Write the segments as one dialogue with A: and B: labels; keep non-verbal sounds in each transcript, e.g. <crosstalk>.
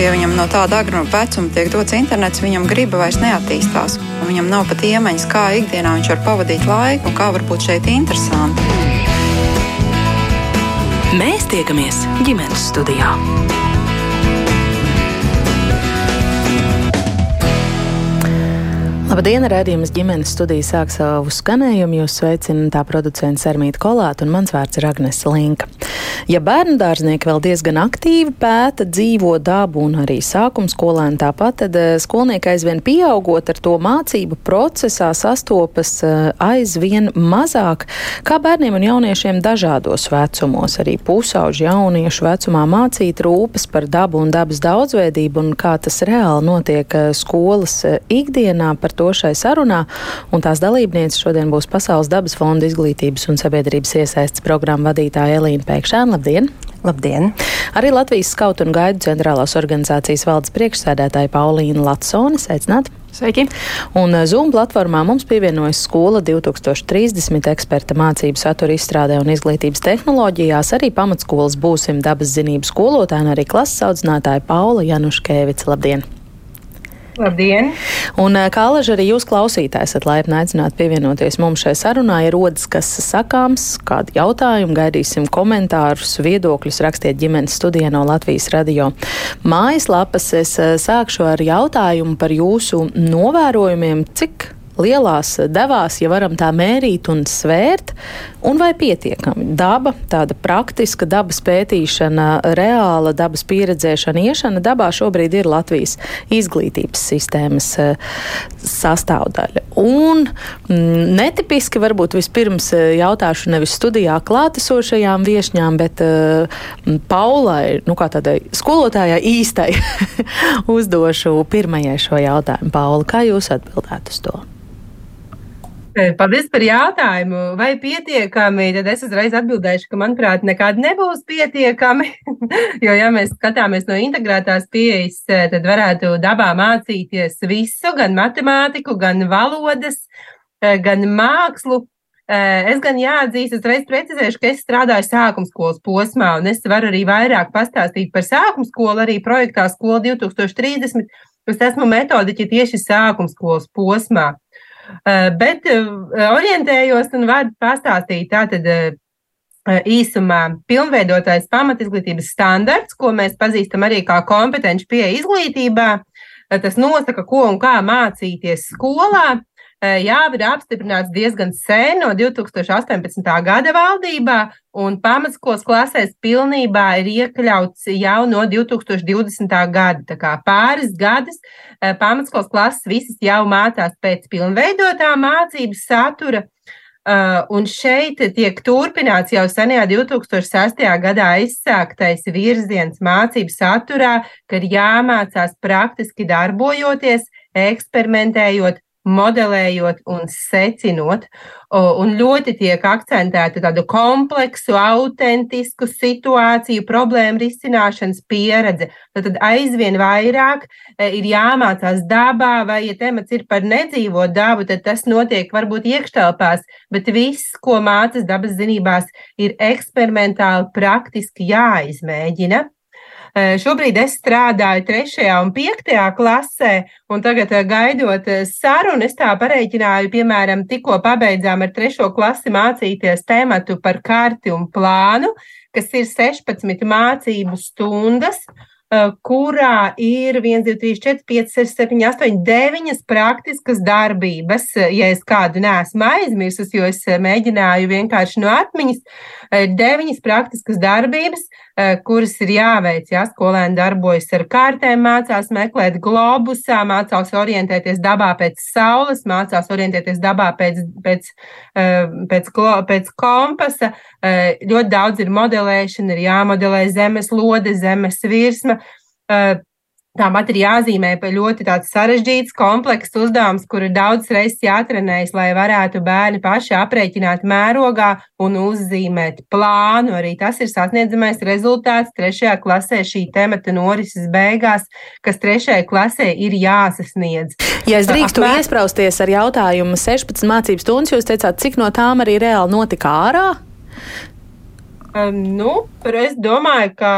A: ja viņam no tāda agruma vecuma tiek dots internets, viņam griba vairs neattīstās. Viņam nav pat iemaņas, kā ikdienā viņš var pavadīt laiku un kā var būt šeit interesanti.
B: Mēs tiekamies ģimenes studijā.
C: Labdien, redzējums ģimenes studija sāk savu skanējumu. Jūs sveicina tā producents Armīta Kolāta un mans vārds ir Agnes Linka. Ja bērnu dārznieki vēl diezgan aktīvi pēta dzīvo dabu un arī sākums skolēni tāpat, tad eh, skolnieki aizvien pieaugot ar to mācību procesā sastopas eh, aizvien mazāk, kā bērniem un jauniešiem dažādos vecumos, arī pusauģu jauniešu vecumā mācīt rūpes par dabu un dabas daudzveidību un kā tas reāli notiek eh, skolas ikdienā. Par to šai sarunā, un tās dalībnieces šodien būs Pasaules dabas fonda izglītības un sabiedrības iesaistas programma vadītāja Elīna Pēkšēna. Labdien!
D: Labdien!
C: Arī Latvijas skautu un gaidu centrālās organizācijas valdes priekšsēdētāja Paulīna Latsone. Sveicināti!
E: Sveiki!
C: Un eh, Zoom platformā mums pievienojas skola 2030 eksperta mācību satura izstrādē un izglītības tehnoloģijās. Arī pamatskolas būsim dabas zinību skolotāji un arī klases audzinātāja Paula Januškēvica. Labdien!
D: Labdien!
C: Un, kā alaži arī jūs klausītāji esat laipni aicināti pievienoties mums šai sarunai, ir rodas, kas sakāms, kādi jautājumi, gaidīsim komentārus, viedokļus, rakstiet ģimenes studijā no Latvijas radio mājaslapas. Es sākšu ar jautājumu par jūsu novērojumiem, cik lielās devās, ja varam tā mērīt un svērt, un vai pietiekami. Daba, tāda praktiska dabas pētīšana, reāla dabas pieredzēšana, iešana dabā šobrīd ir Latvijas izglītības sistēmas eh, sastāvdaļa. Un mm, netipiski varbūt vispirms eh, jautāšu nevis studijā klātesošajām viešņām, bet uh, Paulai, nu kā tādai skolotājai īstai, <laughs> uzdošu pirmajai šo jautājumu. Paula, kā jūs atbildētu uz to?
D: Paldies par jautājumu. Vai pietiekami? Tad es uzreiz atbildēšu, ka, manuprāt, nekad nebūs pietiekami. <laughs> jo, ja mēs skatāmies no integrētās pieejas, tad varētu dabā mācīties visu, gan matemātiku, gan valodas, gan mākslu. Es gan jāatzīst, uzreiz precizēšu, ka es strādāju sākuma skolas posmā, un es varu arī vairāk pastāstīt par sākuma skolu, arī projektā Skola 2030. Es esmu metodiķi tieši sākuma skolas posmā. Eh, bet eh, orientējos un varu pastāstīt tātad eh, īsumā pilnveidotais pamatizglītības standarts, ko mēs pazīstam arī kā kompetenci pie izglītībā. Tas nosaka, ko un kā mācīties skolā. Eh, jā, ir apstiprināts diezgan sen, no 2018. gada valdībā, un pamatskolas klasēs pilnībā ir iekļauts jau no 2020. gada. Tā kā pāris gadus eh, pamatskolas klases visas jau mācās pēc pilnveidotā mācības satura. Uh, un šeit tiek turpināts jau senajā 2006. gadā izsāktais virziens mācību saturā, kad jāmācās praktiski darbojoties, eksperimentējot, modelējot un secinot, un ļoti tiek akcentēta tādu kompleksu, autentisku situāciju, problēmu risināšanas pieredze. Tad, aizvien vairāk e, ir jāmācās dabā, vai, ja temats ir par nedzīvo dabu, tad tas notiek varbūt iekštelpās, bet viss, ko mācas dabas zinībās, ir eksperimentāli, praktiski jāizmēģina. Šobrīd es strādāju 3. un 5. klasē, un tagad gaidot sarunu, es tā pareiķināju, piemēram, tikko pabeidzām ar 3. klasi mācīties tēmatu par karti un plānu, kas ir 16 mācību stundas, kurā ir 1, 2, 3, 4, 5, 6, 7, 8, 9 praktiskas darbības. Ja es kādu neesmu aizmirsus, jo es mēģināju vienkārši no atmiņas, 9 praktiskas darbības, kuras ir jāveic. Jā, skolēni darbojas ar kārtēm, mācās meklēt globusā, mācās orientēties dabā pēc saules, mācās orientēties dabā pēc, pēc, pēc, pēc kompasa. Ļoti daudz ir modelēšana, ir jāmodelē zemes lode, zemes virsma. Tāpat ir jāzīmē ļoti sarežģīts, komplekss uzdevums, kur ir daudz reizes jātrenējas, lai varētu bērni paši aprēķināt mērogā un uzzīmēt plānu. Arī tas ir sasniedzamais rezultāts trešajā klasē šī temata norises beigās, kas trešajai klasē ir jāsasniedz.
C: Ja es drīkstu Apmēr... iesprausties ar jautājumu 16 mācību stundas, jūs teicāt, cik no tām arī reāli notika ārā?
D: Um, nu, es domāju, ka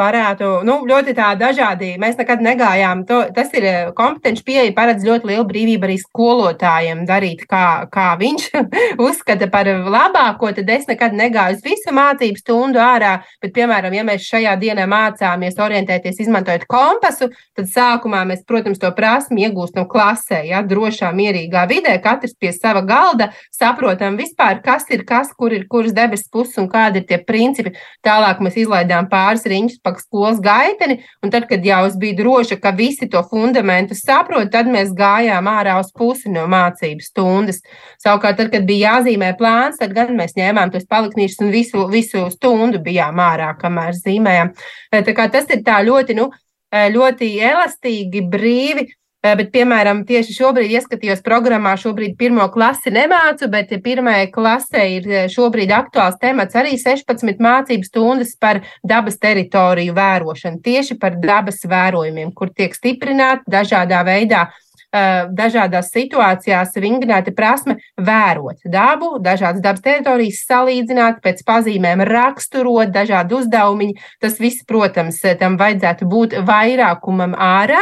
D: varētu, nu, ļoti tā dažādi. Mēs nekad negājām. To, tas ir kompetenci pieeja, paredz ļoti lielu brīvību arī skolotājiem darīt, kā, kā viņš <laughs> uzskata par labāko. Tad es nekad negāju uz visu mācību stundu ārā, bet, piemēram, ja mēs šajā dienā mācāmies orientēties, izmantojot kompasu, tad sākumā mēs, protams, to prasmi iegūstam klasē, ja drošā, mierīgā vidē, katrs pie sava galda, saprotam vispār, kas ir kas, kur ir kuras debesis puses un kādi ir tie principi. Tālāk mēs izlaidām pāris riņķus pa skolas gaiteni, un tad, kad jau es biju droša, ka visi to fundamentu saprot, tad mēs gājām ārā uz pusi no mācību stundas. Savukārt, tad, kad bija jāzīmē plāns, tad gan mēs ņēmām tos paliknīšus un visu, visu stundu bijām ārā, kamēr zīmējām. Tā kā tas ir tā ļoti, nu, ļoti elastīgi, brīvi. Bet, piemēram, tieši šobrīd ieskatījos programmā, šobrīd pirmo klasi nemācu, bet pirmajai klasē ir šobrīd aktuāls temats arī 16 mācību stundas par dabas teritoriju vērošanu, tieši par dabas vērojumiem, kur tiek stiprināti dažādā veidā dažādās situācijās vingrināta prasme vērot dabu, dažādas dabas teritorijas salīdzināt, pēc pazīmēm raksturot dažādu uzdevumu. Tas viss, protams, tam vajadzētu būt vairākumam ārā,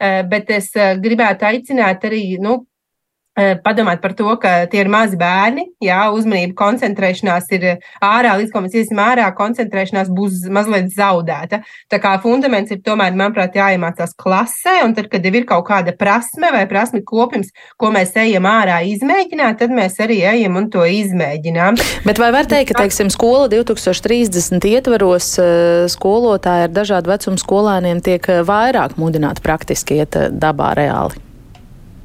D: eh, bet es eh, gribētu aicināt arī nu, Eh, padomāt par to, ka tie ir mazi bērni, jā, uzmanība, koncentrēšanās ir ārā, līdz ko mēs iesim ārā, koncentrēšanās būs mazliet zaudēta. Tā kā fundaments ir tomēr, manuprāt, jāiemācās klasē, un tad, kad ir kaut kāda prasme vai prasme kopums, ko mēs ejam ārā izmēģināt, tad mēs arī ejam un to izmēģinām.
C: Bet vai var teikt, ka, teiksim, skola 2030 ietvaros eh, skolotāji ar dažādu vecumu skolēniem tiek eh, vairāk mudināti praktiski iet dabā reāli?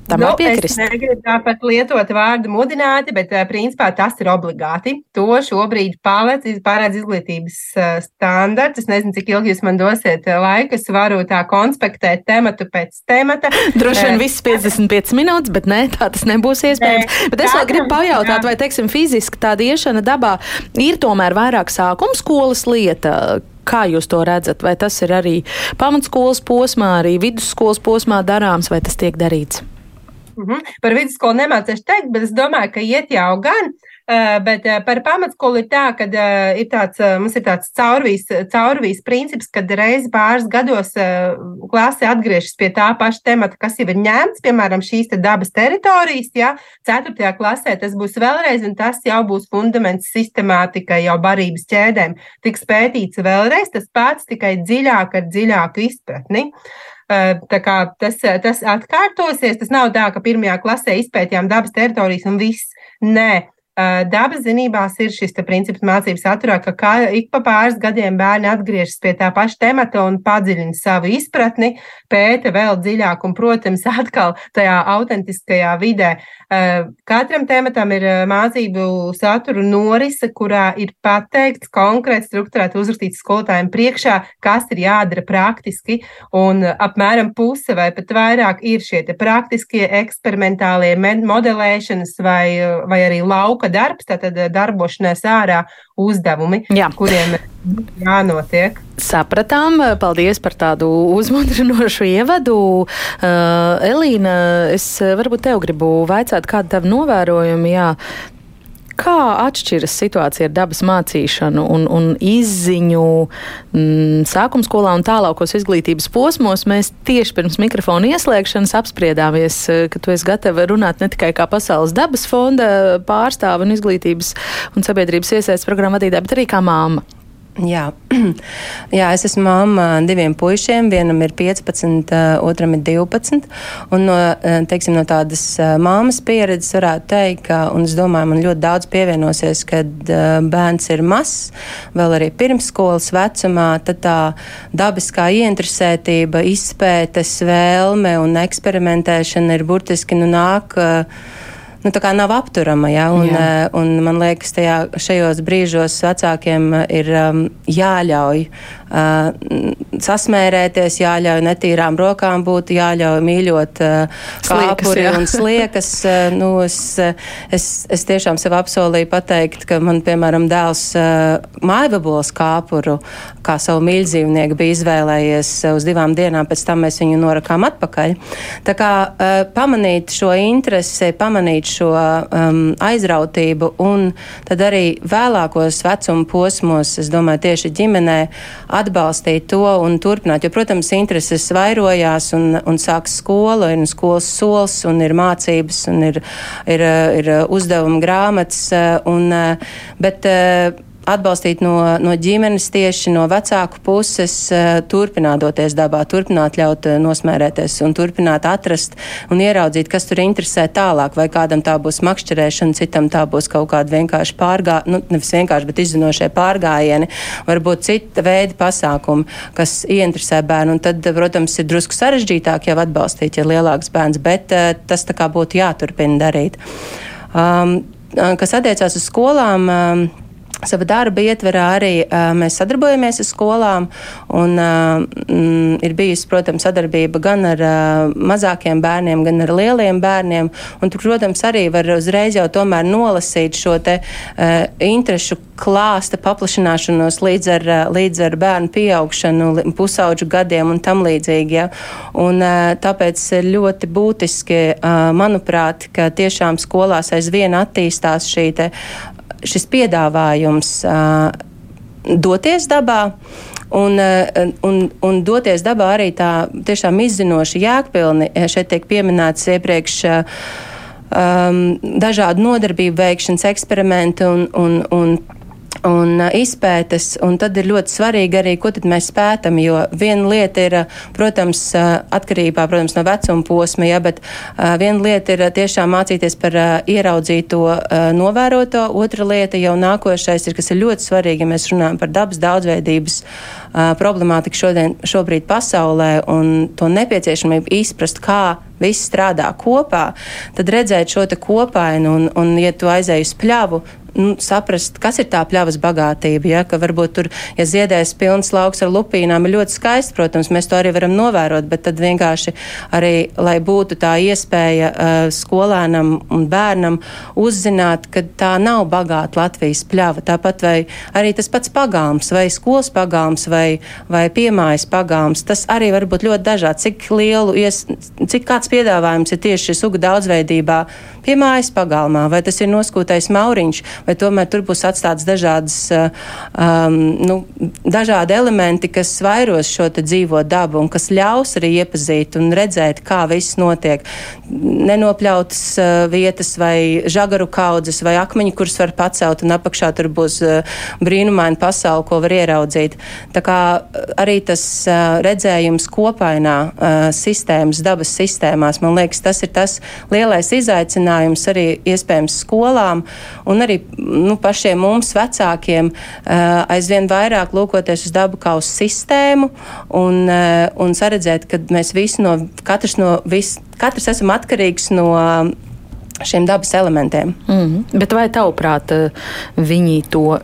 C: Tam
D: nu. Es negribu tāpat lietot vārdu mudināti, bet principā tas ir obligāti. To šobrīd pārēdz izglītības standarts. Es nezinu, cik ilgi jūs man dosiet laiku. Es varu tā konspektēt tematu pēc temata. <laughs>
C: Droši vien viss 55 minūtes, bet nē, tā tas nebūs iespējams. Nē, bet es vēl gribu pajautāt, jā. vai, teiksim, fiziski tāda iešana dabā ir tomēr vairāk sākuma skolas lieta, Kā jūs to redzat? Vai tas ir arī pamatskolas posmā, arī vidusskolas posmā darāms, vai tas tiek darīts?
D: Mm -hmm. Par vidusskolu nemācīšu teikt, bet es domāju, ka iet jau gan. Uh, bet uh, par pamatskolu ir tā, ka uh, ir tāds, mums ir tāds caurvīs, caurvīs princips, kad reizi pāris gados klase atgriežas pie tā paša temata, kas jau ir ņemts, piemēram, šīs te dabas teritorijas. Ja? Ceturtajā klasē tas būs vēlreiz, un tas jau būs fundaments sistemātikai, jau barības ķēdēm. Tiks pētīts vēlreiz tas pats, tikai dziļāk ar dziļāku izpratni. Tā kā tas, tas atkārtosies, tas nav tā, ka pirmajā klasē izpētījām dabas teritorijas un viss. Nē, Dabas zinībās ir šis princips mācības saturā, ka kā, ik pa pāris gadiem bērni atgriežas pie tā paša temata un padziļina savu izpratni, pēta vēl dziļāk un, protams, <laughs> atkal tajā autentiskajā vidē. Katram tematam ir mācību satura norise, kurā ir pateikts konkrēti strukturēti uzrakstīts skolotājiem priekšā, kas ir jādara praktiski, un apmēram puse vai pat vairāk ir šie praktiskie eksperimentālie modelēšanas vai, vai arī lauka lauka darbs, tātad eh, darbošanās ārā uzdevumi, Jā. kuriem jānotiek.
C: Sapratām, paldies par tādu uzmundrinošu ievadu. Uh, Elīna, es varbūt tev gribu vaicāt, kāda tev novērojumi, jā, Kā atšķiras situācija ar dabas mācīšanu un, un izziņu mm, sākuma skolā un tālākos izglītības posmos? Mēs tieši pirms mikrofona ieslēgšanas apspriedāmies, eh, ka tu esi gatava runāt ne tikai kā Pasaules dabas fonda pārstāve un izglītības un sabiedrības iesaistas programma vadītāja, bet arī kā māma.
E: Jā. <clears throat> Jā, es esmu mamma diviem puišiem. Vienam ir 15, otram ir 12. Un no, teiksim, no tādas māmas pieredzes varētu teikt, ka, un es domāju, man ļoti daudz pievienosies, kad bērns ir mazs, vēl arī pirmsskolas vecumā, tad tā dabiskā ieinteresētība, izpētes vēlme un eksperimentēšana ir burtiski nu nāk nu, nav apturama. Ja? Un, Jā. Eh, un man liekas, tajā, šajos brīžos vecākiem ir um, jāļauj sasmērēties, jāļauj netīrām rokām būt, jāļauj mīļot kāpuri un sliekas. Nu, es, es, es tiešām sev apsolīju pateikt, ka man, piemēram, dēls maivabols kāpuru kā savu mīļdzīvnieku bija izvēlējies uz divām dienām, pēc tam mēs viņu norakām atpakaļ. Tā kā pamanīt šo interesi, pamanīt šo um, aizrautību un tad arī vēlākos vecuma posmos, es domāju, tieši ģimenē atbalstīt to un turpināt. Jo, protams, intereses vairojās un, un sāks skola, ir skolas solis un ir mācības un ir, ir, ir uzdevuma grāmatas. Un, bet, atbalstīt no, no ģimenes, tieši no vecāku puses, eh, turpināt doties dabā, turpināt ļaut eh, nosmērēties un turpināt atrast un ieraudzīt, kas tur interesē tālāk. Vai kādam tā būs makšķerēšana, citam tā būs kaut kāda vienkārši pārgājiena, nu, nevis vienkārši, bet izzinošie pārgājieni, varbūt cita veida pasākumi, kas ieinteresē bērnu. Un tad, protams, ir drusku sarežģītāk jau atbalstīt, ja lielāks bērns, bet uh, tas tā kā būtu jāturpina darīt. Um, kas attiecās uz skolām, um, Sava darba ietverā arī uh, mēs sadarbojamies ar skolām, un uh, mm, ir bijusi, protams, sadarbība gan ar uh, mazākiem bērniem, gan ar lieliem bērniem. Un, tur, protams, arī var uzreiz jau nolasīt šo te uh, interešu klāsta paplašināšanos līdz ar, līdz ar bērnu pieaugšanu, pusauģu gadiem un tam līdzīgi. Ja? Un, uh, tāpēc ir ļoti būtiski, uh, manuprāt, ka tiešām skolās aizvien attīstās šī te šis piedāvājums doties dabā. Un, un, un doties dabā arī tā tiešām izzinoši jēgpilni. Šeit tiek pieminēts iepriekš um, dažādu nodarbību veikšanas eksperimenti un, un, un un izpētes, un tad ir ļoti svarīgi arī, ko tad mēs pētam, jo viena lieta ir, protams, atkarībā, protams, no vecuma posma, ja, bet viena lieta ir tiešām mācīties par ieraudzīto, novēroto, otra lieta jau nākošais ir, kas ir ļoti svarīgi, ja mēs runājam par dabas daudzveidības problemātiku šodien, šobrīd pasaulē un to nepieciešamību izprast, kā viss strādā kopā, tad redzēt šo te kopainu un, un ja tu aizēji uz pļavu, nu, saprast, kas ir tā pļavas bagātība. Ja, ka varbūt tur, ja ziedēs pilns lauks ar lupīnām, ir ļoti skaisti, protams, mēs to arī varam novērot, bet tad vienkārši arī, lai būtu tā iespēja uh, skolēnam un bērnam uzzināt, ka tā nav bagāta Latvijas pļava. Tāpat vai arī tas pats pagāms, vai skolas pagāms, vai, vai piemājas pagāms, tas arī var būt ļoti dažāds. Cik lielu, ies, cik kāds piedāvājums ir tieši suga daudzveidībā piemājas pagalmā, vai tas ir noskūtais mauriņš, vai tomēr tur būs atstāts dažādas, um, nu, dažādi elementi, kas vairos šo dzīvo dabu un kas ļaus arī iepazīt un redzēt, kā viss notiek. Nenopļautas uh, vietas vai žagaru kaudzes vai akmeņi, kurus var pacelt un apakšā tur būs uh, brīnumaina pasaule, ko var ieraudzīt. Tā kā arī tas uh, redzējums kopainā uh, sistēmas, dabas sistēmās, man liekas, tas ir tas lielais izaicinājums arī iespējams skolām un arī nu, pašiem mums, vecākiem, aizvien vairāk lūkoties uz dabu kā uz sistēmu un, un saredzēt, ka mēs visi no, katrs, no, vis, katrs esam atkarīgs no šiem dabas elementiem.
C: Mm -hmm. Bet vai tavuprāt, viņi to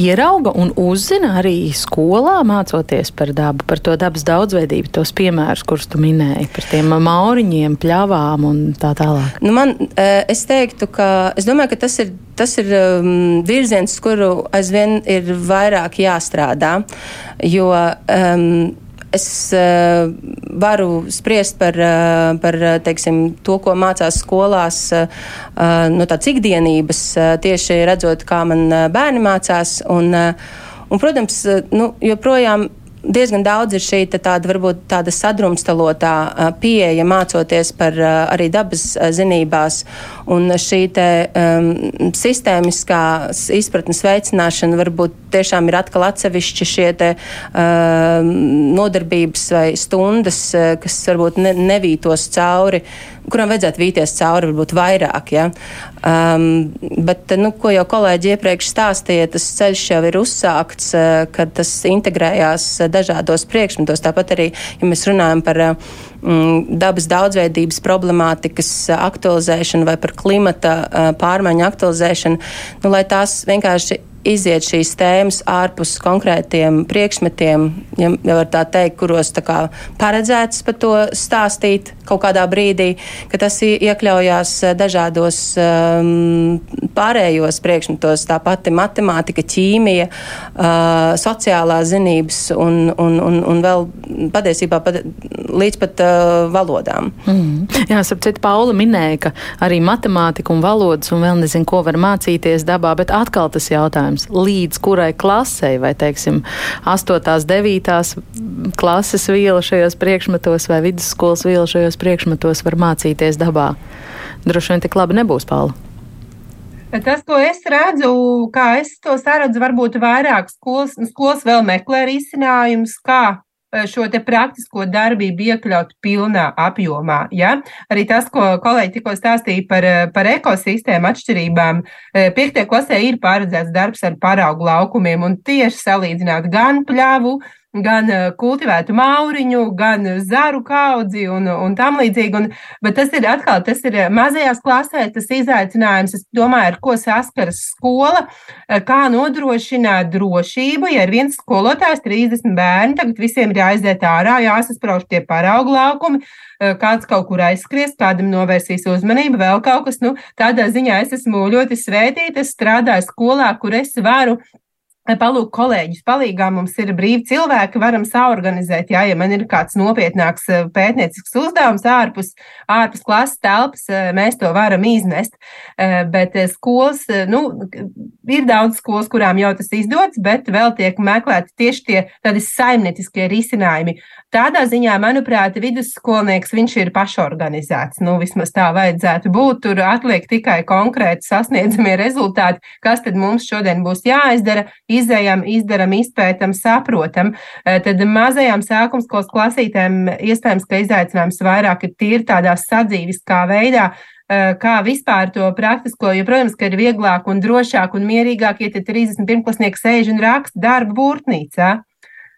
C: ierauga un uzzina arī skolā, mācoties par dabu, par to dabas daudzveidību, tos piemērus, kurus tu minēji, par tiem mauriņiem, pļavām un tā tālāk?
E: Nu man, e, es teiktu, ka es domāju, ka tas ir, tas ir um, virziens, kuru aizvien ir vairāk jāstrādā, jo um, Es uh, varu spriest par, uh, par teiksim, to, ko mācās skolās uh, no tādas ikdienības, uh, tieši redzot, kā man bērni mācās. Un, uh, un, protams, nu, joprojām diezgan daudz ir šī tāda, varbūt tāda sadrumstalotā pieeja mācoties par arī dabas zinībās, un šī te um, sistēmiskās izpratnes veicināšana varbūt tiešām ir atkal atsevišķi šie te um, nodarbības vai stundas, kas varbūt ne, nevītos cauri kuram vajadzētu vīties cauri, varbūt vairāk. Ja? Um, bet, nu, ko jau kolēģi iepriekš stāstīja, tas ceļš jau ir uzsākts, uh, kad tas integrējās dažādos priekšmetos. Tāpat arī, ja mēs runājam par uh, mm, dabas daudzveidības problemātikas aktualizēšanu vai par klimata uh, pārmaiņu aktualizēšanu, nu, lai tās vienkārši iziet šīs tēmas ārpus konkrētiem priekšmetiem, ja, ja var tā teikt, kuros tā kā paredzēts par to stāstīt kaut kādā brīdī, ka tas iekļaujās dažādos um, pārējos priekšmetos, tā pati matemātika, ķīmija, uh, sociālās zinības un, un, un, un vēl patiesībā pat līdz pat uh, valodām.
C: Mm. Jā, starp citu, Paula minēja, ka arī matemātika un valodas un vēl nezinu, ko var mācīties dabā, bet atkal tas jautājums, līdz kurai klasei vai, teiksim, 8. 9. klases viela šajos priekšmetos vai vidusskolas viela šajos priekšmetos var mācīties dabā. Droši vien tik labi nebūs, Paula.
D: Tas, ko es redzu, kā es to saredzu, varbūt vairāk skolas, skolas vēl meklē risinājumus, kā Eh, šo praktisko darbību iekļaut pilnā apjomā. Ja? Arī tas, ko kolēģi tikko stāstīja par, eh, par ekosistēmu atšķirībām, eh, piektajā klasē ir paredzēts darbs ar paraugu laukumiem un tieši salīdzināt gan pļavu, gan eh, kultivētu mauriņu, gan zaru kaudzi un, un tam līdzīgi. Un, bet tas ir atkal, tas ir mazajās klasēs, tas izaicinājums, es domāju, ar ko saskaras skola, eh, kā nodrošināt drošību, ja ir viens skolotājs, 30 bērni, tagad visiem ir jāaiziet ārā, jāsasprauž tie paraugu laukumi eh, kāds kaut kur aizskries, kādam novērsīs uzmanību, vēl kaut kas. Nu, tādā ziņā es esmu ļoti svētīta. Es strādāju skolā, kur es varu palūk kolēģis palīgā, mums ir brīvi cilvēki, varam saorganizēt, jā, ja man ir kāds nopietnāks eh, pētniecisks uzdevums ārpus, ārpus klases telpas, eh, mēs to varam iznest. Eh, bet skolas, nu, ir daudz skolas, kurām jau tas izdodas, bet vēl tiek meklēti tieši tie tādi saimnieciskie risinājumi. Tādā ziņā, manuprāt, vidusskolnieks viņš ir pašorganizēts. Nu, vismaz tā vajadzētu būt. Tur atliek tikai konkrēti sasniedzamie rezultāti, kas tad mums šodien būs jāizdara, izējam, izdaram, izpētam, saprotam. Eh, tad mazajām sākumskolas klasītēm iespējams, ka izaicinājums vairāk ir tīri tādā sadzīviskā veidā, eh, kā vispār to praktisko, jo, protams, ka ir vieglāk un drošāk un mierīgāk, ja 31 klasnieks sēž un raksta darbu būrtnīcā.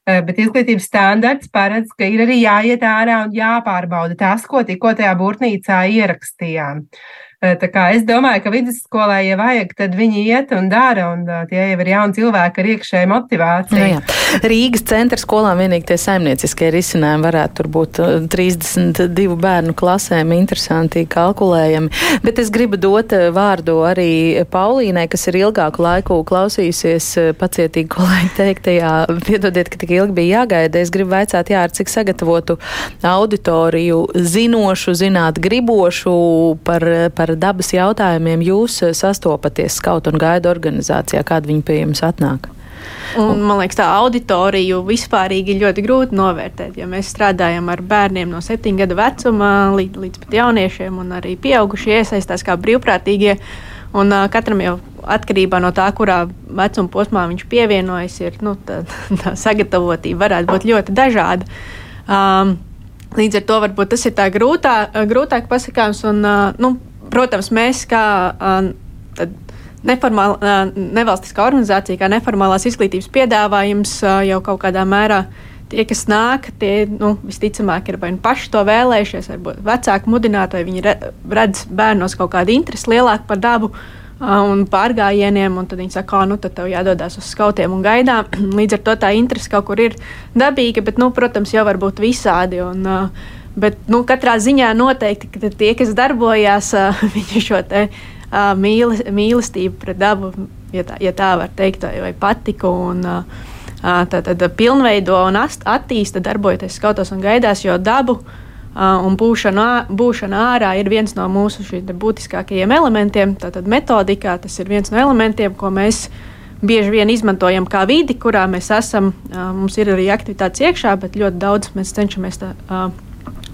D: Eh, bet izglītības standarts paredz, ka ir arī jāiet ārā un jāpārbauda tas, ko tikko tajā būrnīcā ierakstījām. Tā kā es domāju, ka vidusskolā, ja vajag, tad viņi iet un dara, un tie jau ir jauni cilvēki ar iekšēju motivāciju.
C: Nu, jā. Rīgas centra skolām vienīgi tie saimnieciskie risinājumi varētu tur būt 32 bērnu klasēm interesanti kalkulējami. Bet es gribu dot vārdu arī Paulīnai, kas ir ilgāku laiku klausījusies pacietīgi kolēģi teiktajā. Piedodiet, ka tik ilgi bija jāgaida. Es gribu vaicāt, jā, ar cik sagatavotu auditoriju zinošu, zināt gribošu par, par ar dabas jautājumiem jūs eh, sastopaties skaut un gaida organizācijā, kāda viņi pie jums atnāk?
F: Un, man liekas, tā auditoriju vispārīgi ir ļoti grūti novērtēt. Ja mēs strādājam ar bērniem no 7 gadu vecuma līdz, līdz pat jauniešiem, un arī pieaugušie iesaistās kā brīvprātīgie. Un, uh, katram jau atkarībā no tā, kurā vecuma posmā viņš pievienojas, ir nu, tā, <laughs> tā sagatavotība varētu būt ļoti dažāda. Um, līdz ar to varbūt tas ir tā grūtā, grūtāk pasakāms. Un, uh, nu, protams, mēs kā neformāla, nevalstiskā organizācija, kā neformālās izglītības piedāvājums jau kaut kādā mērā. Tie, kas nāk, tie nu, visticamāk ir vai nu paši to vēlējušies, varbūt vecāki mudināti, vai viņi redz bērnos kaut kādu interesi lielāku par dabu un pārgājieniem, un tad viņi saka, ka nu, tev jādodas uz skautiem un gaidām. <clears throat> Līdz ar to tā interese kaut kur ir dabīga, bet, nu, protams, jau var būt visādi. Un, uh, Bet nu, katrā ziņā noteikti ka tie, kas darbojās, <laughs> viņi šo te, uh, mīl, mīlestību pret dabu, ja tā, ja tā var teikt, vai, patiku. Un, uh, Tad, pilnveido un attīsta, darbojoties skautos un gaidās, jo dabu un būšana, būšana ārā ir viens no mūsu būtiskākajiem elementiem. Tātad metodikā tas ir viens no elementiem, ko mēs bieži vien izmantojam kā vidi, kurā mēs esam. Mums ir arī aktivitātes iekšā, bet ļoti daudz mēs cenšamies tā,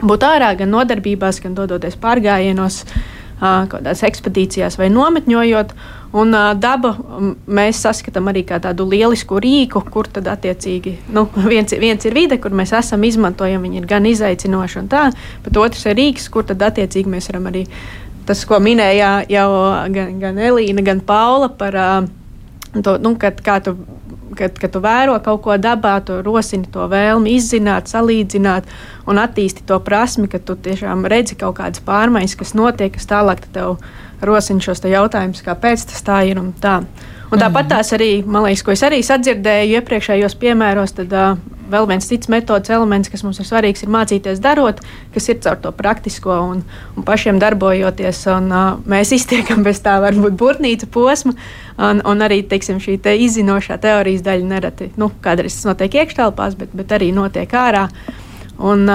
F: būt ārā, gan nodarbībās, gan dodoties pārgājienos, kādās ekspedīcijās vai nometņojot. Un daba mēs saskatām arī kā tādu lielisku rīku, kur tad attiecīgi nu, viens, viens ir vide, kur mēs esam izmantojami, viņi ir gan izaicinoši un tā, bet otrs ir rīks, kur tad attiecīgi mēs varam arī tas, ko minēja jau gan, gan Elīna, gan Paula par to, nu, kad, kā tu kad, kad tu vēro kaut ko dabā, tu rosini to vēlmi izzināt, salīdzināt un attīsti to prasmi, ka tu tiešām redzi kaut kādas pārmaiņas, kas notiek, kas tālāk tev rosina šos te jautājumus, kāpēc tas tā ir un tā. Un tāpat tās arī, man liekas, ko es arī sadzirdēju iepriekšējos piemēros, tad uh, vēl viens cits metods elements, kas mums ir svarīgs, ir mācīties darot, kas ir caur to praktisko un, un pašiem darbojoties. Un, uh, mēs iztiekam bez tā varbūt burtnīca posma, un, un arī teiksim, šī te izzinošā teorijas daļa nereti, nu, kādreiz tas notiek iekštelpās, bet, bet arī notiek ārā. Un,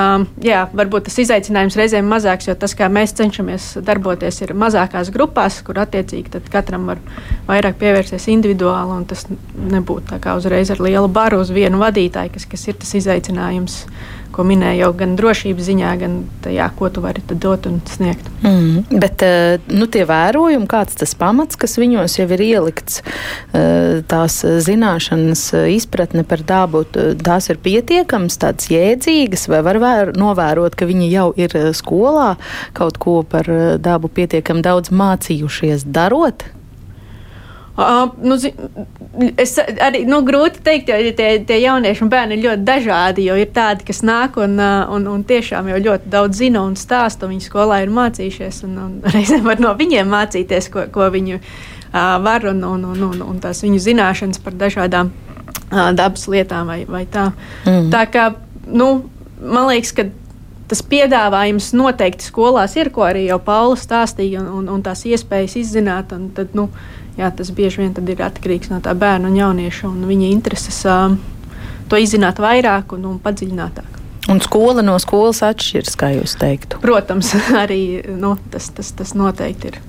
F: jā, varbūt tas izaicinājums reizēm mazāks, jo tas, kā mēs cenšamies darboties, ir mazākās grupās, kur attiecīgi katram var vairāk pievērsties individuāli. Tas nebūtu tā kā uzreiz ar lielu baru uz vienu vadītāju, kas, kas ir tas izaicinājums ko minēju jau gan drošības ziņā, gan tajā, ko tu vari dot un sniegt.
C: Mm, bet eh, nu, tie vērojumi, kāds tas pamats, kas viņos jau ir ielikts, eh, tās zināšanas, izpratne par dabu, tās ir pietiekams, tādas jēdzīgas, vai var vēr, novērot, ka viņi jau ir eh, skolā kaut ko par dabu pietiekami daudz mācījušies darot?
F: Uh, nu, es arī nu, grūti pateikt, jo tie, tie jaunieši un bērni ir ļoti dažādi. Ir tādi, kas nāk un, un, un tiešām jau ļoti daudz zina un stāsta. Viņi skolā ir mācījušies, un, un <laughs> reizēm var no viņiem mācīties, ko, ko viņi uh, var, un, un, un, un, un tās viņu zināšanas par dažādām uh, dabas lietām vai, vai tā. Mm. Tā kā, nu, man liekas, ka tas piedāvājums noteikti skolās ir, ko arī jau Paula stāstīja, un, un, un tās iespējas izzināt. Tad, nu, jā, tas bieži vien ir atkarīgs no tā bērna un jaunieša un viņa intereses uh, to izzināt vairāk un, un padziļinātāk.
C: Un skola no skolas atšķiras, kā jūs teiktu?
F: Protams, <laughs> arī nu, tas, tas, tas noteikti ir.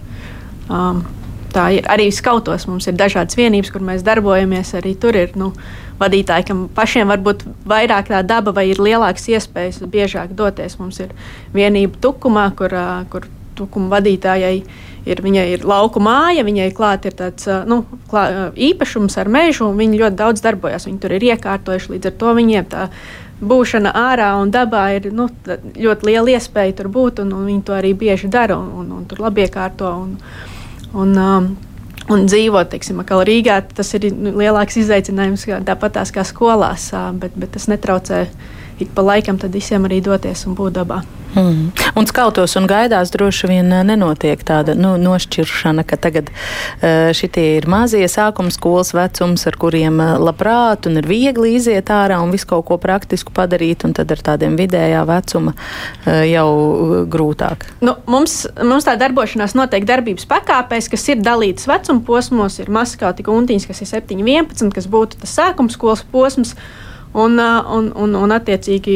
F: Um, tā ir arī skautos. Mums ir dažādas vienības, kur mēs darbojamies. Arī tur ir nu, vadītāji, kam pašiem varbūt vairāk tā daba vai ir lielākas iespējas biežāk doties. Mums ir vienība tukumā, kur, kur tukuma vadītājai ir, viņai ir lauku māja, viņai klāt ir tāds nu, klā, īpašums ar mežu, un viņi ļoti daudz darbojas. Viņi tur ir iekārtojuši, līdz ar to viņiem tā būšana ārā un dabā ir nu, ļoti liela iespēja tur būt, un, un viņi to arī bieži dara un, un, un tur labi iekārto. Un, un, um, Un dzīvot, teiksim, Rīgā, tas ir nu, lielāks izaicinājums, tāpat tās kā skolās, bet, bet tas netraucē ik pa laikam visiem arī doties un būt dabā.
C: Mm. Un skautos un gaidās droši vien eh, nenotiek tāda nu, nošķiršana, ka tagad uh, šitie ir mazie sākuma skolas vecums, ar kuriem uh, labprāt un ir viegli iziet ārā un visu kaut ko praktisku padarīt, un tad ar tādiem vidējā vecuma jau grūtāk.
F: Nu, mums, mums tā darbošanās notiek darbības pakāpēs, kas ir dalītas vecuma posmos. Ir maskautika un untiņas, kas ir 7, 11, kas būtu tas sākuma skolas posms. Un, un, un, un attiecīgi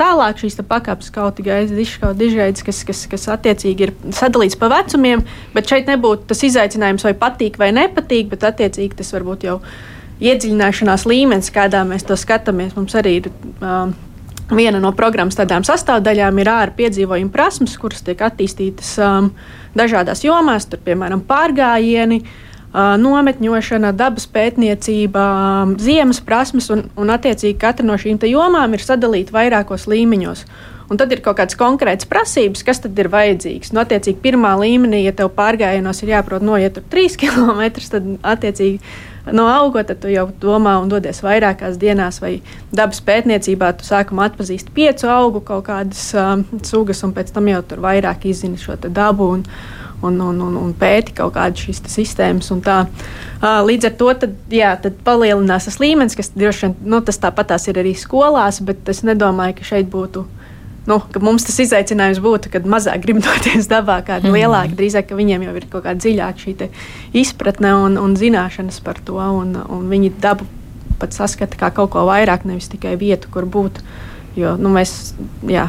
F: tālāk šīs pakāpes kaut kāda izskauta dižaids, kas, kas, kas attiecīgi ir sadalīts pa vecumiem, bet šeit nebūtu tas izaicinājums vai patīk vai nepatīk, bet attiecīgi tas varbūt jau iedziļināšanās līmenis, kādā mēs to skatāmies. Mums arī ir um, viena no programmas tādām sastāvdaļām ir ārā piedzīvojuma prasmes, kuras tiek attīstītas um, dažādās jomās, tur piemēram pārgājieni. Uh, nometņošana, dabas pētniecība, ziemas prasmes, un, un attiecīgi katra no šīm jomām ir sadalīta vairākos līmeņos. Un tad ir kaut kādas konkrētas prasības, kas tad ir vajadzīgs. Nu, attiecīgi, pirmā līmenī, ja tev pārgājienos ir jāprot noiet 3 <laughs> km, tad attiecīgi no auga, tu jau domā un dodies vairākās dienās, vai dabas pētniecībā tu sākumā atpazīsti piecu augu kaut kādas um, sugas, un pēc tam jau tur vairāk izzini šo dabu. Un, un, un, un, un pēti kaut kādas šīs sistēmas. Līdz ar to tad, jā, tad palielinās tas līmenis, kas droši vien nu, tas tāpatās ir arī skolās, bet es nedomāju, ka šeit būtu. Nu, mums tas izaicinājums būtu, kad mazāk grib <laughs> doties dabā, kāda mm. lielāka. Drīzāk, ka viņiem jau ir kaut kāda dziļāka šī izpratne un, un zināšanas par to, un, un viņi dabu pat saskata kā kaut ko vairāk, nevis tikai vietu, kur būt. Jo nu, mēs, jā,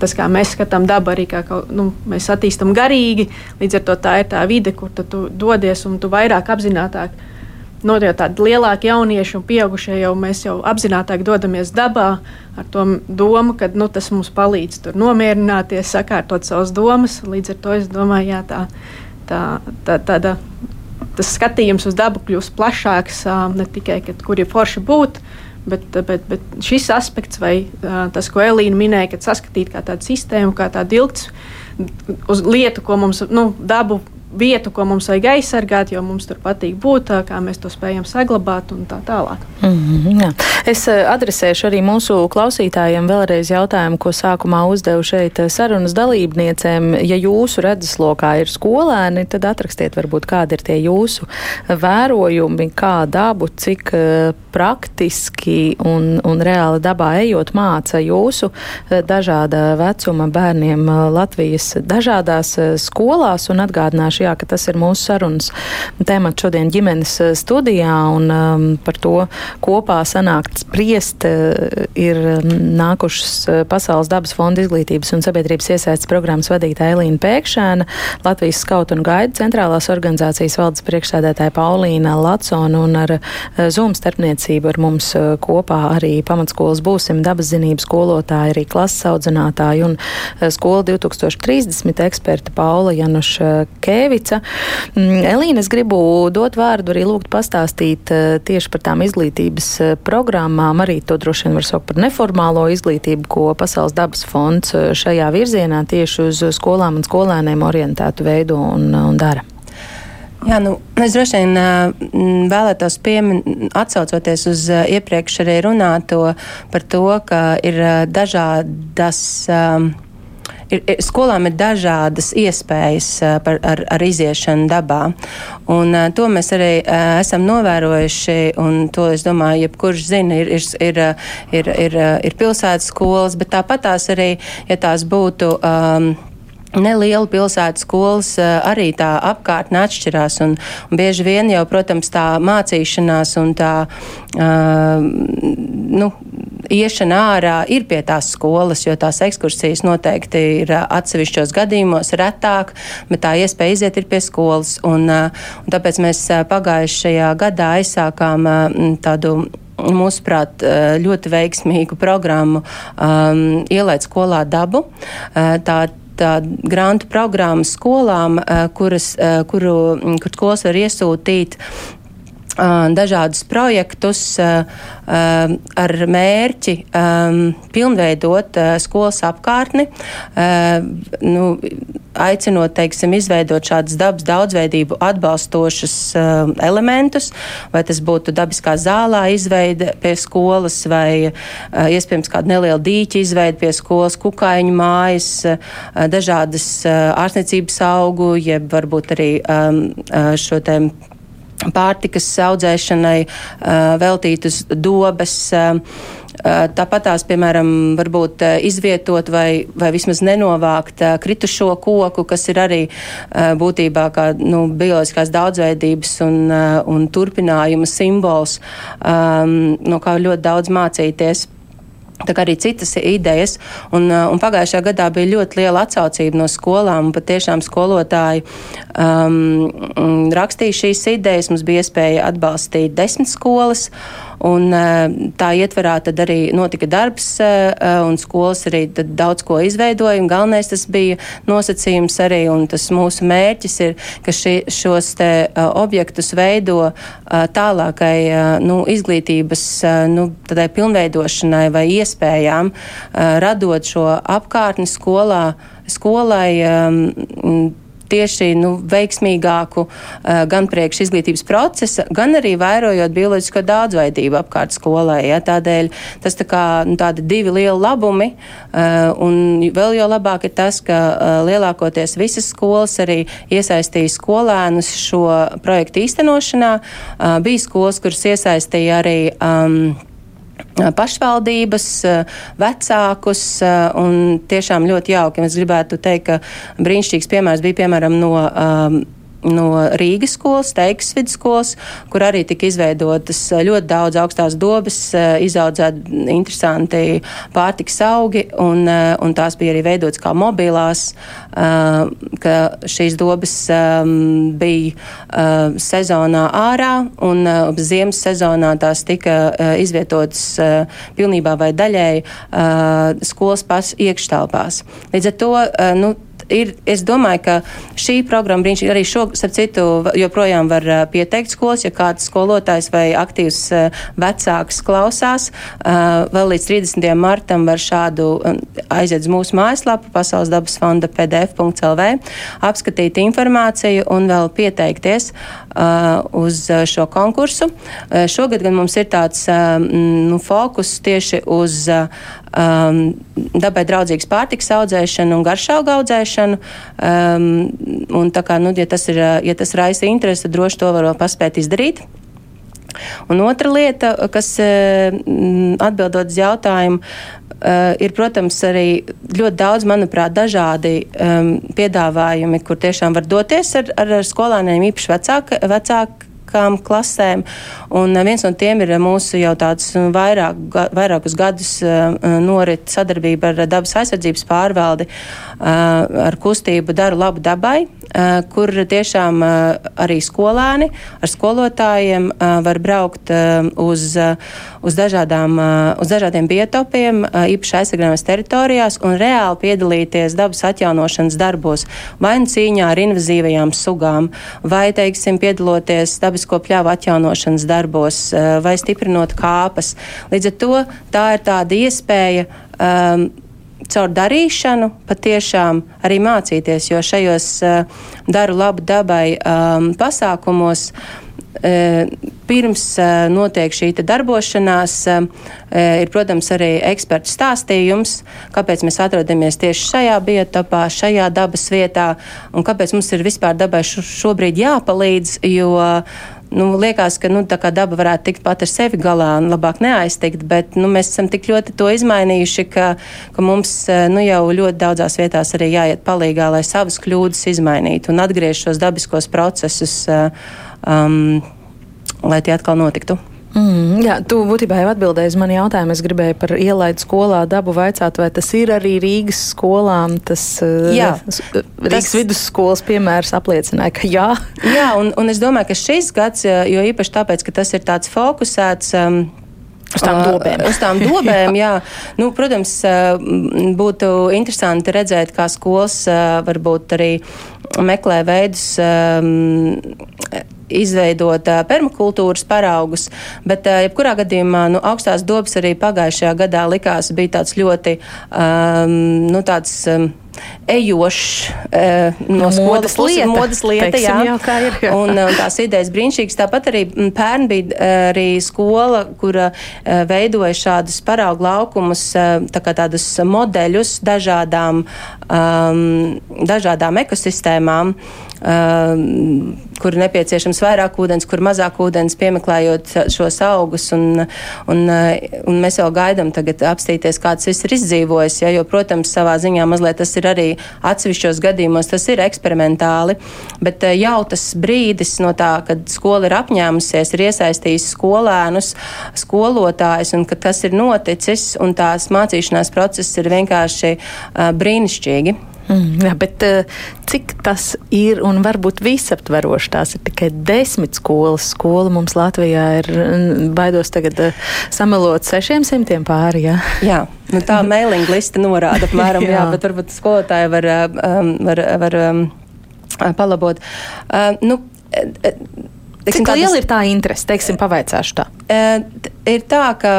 F: tas, kā mēs skatām dabu, arī kā nu, mēs attīstām garīgi. Līdz ar to tā ir tā vide, kur tu dodies un tu vairāk apzināti. Nu, jau tādi lielāki jaunieši un pieaugušie jau mēs jau apzināti dodamies dabā ar to domu, ka nu, tas mums palīdz tur nomierināties, sakārtot savas domas. Līdz ar to es domāju, jā, tā, tā, tā, tāda, tas skatījums uz dabu kļūst plašāks, ne tikai, kad, kur ir forši būt, Bet, bet, bet šis aspekts, vai tas, ko Elīna minēja, kad saskatīt kā tādu sistēmu, kā tādu ilgs uz lietu, ko mums nu, dabu vietu, ko mums vajag aizsargāt, jo mums tur patīk būt, kā mēs to spējam saglabāt un tā tālāk.
C: Mm -hmm, jā. es adresēšu arī mūsu klausītājiem vēlreiz jautājumu, ko sākumā uzdevu šeit sarunas dalībniecēm. Ja jūsu redzeslokā ir skolēni, tad atrakstiet varbūt kādi ir tie jūsu vērojumi, kā dabu, cik praktiski un, un reāli dabā ejot māca jūsu dažāda vecuma bērniem Latvijas dažādās skolās un atgādināšu atgādināšu, jā, ka tas ir mūsu sarunas temats šodien ģimenes studijā, un um, par to kopā sanākt spriest ir nākušas Pasaules dabas fonda izglītības un sabiedrības iesaistas programmas vadītāja Elīna Pēkšēna, Latvijas skautu un gaida centrālās organizācijas valdes priekšsēdētāja Paulīna Latsona un ar Zoom starpniecību ar mums kopā arī pamatskolas būsim dabas zinības skolotāji, arī klases audzinātāji un skola 2030 eksperta Paula Januša Kēvica. Mm, Elīna, es gribu dot vārdu arī lūgt pastāstīt tieši par tām izglītības programmām, arī to droši vien var saukt par neformālo izglītību, ko Pasaules dabas fonds eh, šajā virzienā tieši uz skolām un skolēniem orientētu veidu un, un dara.
E: Jā, nu, es droši vien vēlētos pieminēt, atsaucoties uz iepriekš arī runāto par to, ka ir dažādas. Um, ir, ir, skolām ir dažādas iespējas par, ar, ar iziešanu dabā. Un, to mēs arī esam novērojuši, un to es domāju, jebkurš zina, ir, ir, ir, ir, ir, ir pilsētas skolas, bet tāpat tās arī, ja tās būtu. Um, Neliela pilsētas skolas arī tā apkārtne atšķirās, un, un bieži vien jau, protams, tā mācīšanās un tā, uh, nu, iešana ārā ir pie tās skolas, jo tās ekskursijas noteikti ir atsevišķos gadījumos retāk, bet tā iespēja iziet ir pie skolas. Un, un tāpēc mēs pagājušajā gadā aizsākām tādu mūsuprāt, ļoti veiksmīgu programmu um, ielaid skolā dabu. Tā grantu programma skolām, kuras, kuru, kur skolas var iesūtīt dažādus projektus ar mērķi pilnveidot skolas apkārtni, nu, aicinot, teiksim, izveidot šādas dabas daudzveidību atbalstošas elementus, vai tas būtu dabiskā zālā izveide pie skolas, vai iespējams kāda neliela dīķa izveide pie skolas, kukaiņu mājas, dažādas ārstniecības augu, jeb varbūt arī šo te pārtikas audzēšanai veltītas dobes. Tāpat tās, piemēram, varbūt izvietot vai, vai vismaz nenovākt kritušo koku, kas ir arī būtībā kā nu, bioloģiskās daudzveidības un, un turpinājuma simbols, no kā ļoti daudz mācīties. Tā kā arī citas idejas. Un, uh, un pagājušajā gadā bija ļoti liela atsaucība no skolām. Patiešām skolotāji um, rakstīja šīs idejas. Mums bija iespēja atbalstīt desmit skolas. Un, eh, tā ietverā tad arī notika darbs, eh, un skolas arī daudz ko izveidoja. Galvenais tas bija nosacījums arī, un tas mūsu mērķis ir, ka ši, šos te objektus veido tālākai nu, izglītības nu, tādai pilnveidošanai vai iespējām, radot šo apkārtni skolā, skolai tieši nu, veiksmīgāku uh, gan priekš izglītības procesa, gan arī vērojot bioloģisko daudzveidību apkārt skolai. Ja? Tādēļ tas tā kā nu, tādi divi lieli labumi, uh, un vēl jau labāk ir tas, ka uh, lielākoties visas skolas arī iesaistīja skolēnus šo projektu īstenošanā. Bija skolas, kuras iesaistīja arī um, pašvaldības, vecākus, un tiešām ļoti jauki. Es gribētu teikt, ka brīnišķīgs piemērs bija piemēram no um, no Rīgas skolas, Teikas vidusskolas, kur arī tika izveidotas eh, ļoti daudz augstās dobas, eh, izaudzēti interesanti pārtiks augi, un, eh, un tās bija arī veidotas kā mobilās, ka šīs dobas bija sezonā ārā, un ziemas sezonā tās tika izvietotas pilnībā vai daļēji skolas pas iekštelpās. Līdz ar to, nu, ir, es domāju, ka šī programma brīnišķīgi arī šo, starp citu, joprojām var pieteikt skolas, ja kāds skolotājs vai aktīvs vecāks klausās. Vēl līdz 30. martam var šādu aiziet uz mūsu mājaslapu Pasaules dabas fonda pdf.lv, apskatīt informāciju un vēl pieteikties uz šo konkursu. Šogad gan mums ir tāds nu, fokus tieši uz um, dabai draudzīgas pārtiks audzēšanu un garšauga audzēšanu. Um, un tā kā, nu, ja tas, ir, ja tas raisa interesi, tad droši to var paspēt izdarīt. Un otra lieta, kas atbildot uz jautājumu, uh, ir, protams, arī ļoti daudz, manuprāt, dažādi um, piedāvājumi, kur tiešām var doties ar, ar skolāniem, īpaši vecāki. Vecāk, vairākām klasēm. Un eh, viens no tiem ir mūsu jau tāds eh, vairāk, vairākus gadus eh, norit sadarbība ar dabas aizsardzības pārvaldi ar kustību Daru labu dabai, kur tiešām arī skolēni ar skolotājiem var braukt uz, uz, dažādām, uz dažādiem biotopiem, īpaši aizsargājamas teritorijās un reāli piedalīties dabas atjaunošanas darbos, vai nu cīņā ar invazīvajām sugām, vai, teiksim, piedaloties dabisko pļāvu atjaunošanas darbos, vai stiprinot kāpas. Līdz ar to tā ir tāda iespēja. Um, caur darīšanu patiešām arī mācīties, jo šajos uh, daru labu dabai um, pasākumos. Uh, pirms uh, notiek šī darbošanās, ir, protams, arī ekspertu stāstījums, kāpēc mēs atrodamies tieši šajā biotopā, šajā dabas vietā un kāpēc mums ir vispār dabai šobrīd jāpalīdz, jo nu, liekas, ka nu, daba varētu tikt pat ar sevi galā un labāk neaiztikt, bet nu, mēs esam tik ļoti to izmainījuši, ka, ka mums eh, nu, jau ļoti daudzās vietās arī jāiet palīgā, lai savas kļūdas izmainītu un atgriež šos dabiskos procesus, eh, um, lai tie atkal notiktu.
C: Mm, jā, tu būtībā jau atbildēji uz mani jautājumu. Es gribēju par ielaidu skolā dabu vaicāt, vai tas ir arī Rīgas skolām. Tas eh, jā, Rīgas tas... vidusskolas piemērs apliecināja, ka jā. <laughs>
E: jā, un, un es domāju, ka šis gads, eh, jo īpaši tāpēc, ka tas ir tāds fokusēts. Um,
C: Uz tām dobēm.
E: Uz tām <laughs> dobēm, jā. jā. Nu, protams, būtu interesanti redzēt, kā skolas varbūt arī meklē veidus. Izveidot uh, permakultūras paraugus, bet uh, jebkurā gadījumā nu, augstās dobas arī pagājušajā gadā likās bija tāds ļoti um, nu, tāds. Um, ejošs uh, no modes lieta. Modes lieta Teiksim, jā. Jā, ir, jā. Un, un tās idejas brīnišķīgas. Tāpat arī pērn bija arī skola, kura uh, veidoja šādus paraugu laukumus, uh, tā kā tādus modeļus dažādām, um, dažādām ekosistēmām. Uh, kur nepieciešams vairāk ūdens, kur mazāk ūdens, piemeklējot šos augus. Un, un, un mēs jau gaidām tagad apstīties, kā tas viss ir izdzīvojis. Ja, jo, protams, savā ziņā mazliet tas ir arī atsevišķos gadījumos, tas ir eksperimentāli. Bet eh, jau tas brīdis no tā, kad skola ir apņēmusies, ir iesaistījis skolēnus, skolotājus, un ka tas ir noticis, un tās mācīšanās process ir vienkārši uh, brīnišķīgi.
C: Mm, jā, bet uh, cik tas ir un varbūt visaptveroši? Tās ir tikai desmit skolas. Skola mums Latvijā ir, baidos tagad uh, samelot sešiem simtiem pāri. Jā,
E: jā nu tā <laughs> mailing lista norāda apmēram, jā. jā, bet varbūt skolotāji var, um, var, var um, palabot. Uh, nu,
C: Teiksim, Cik liela ir tā interese? Teiksim, pavaicāšu tā.
E: Ir tā, ka,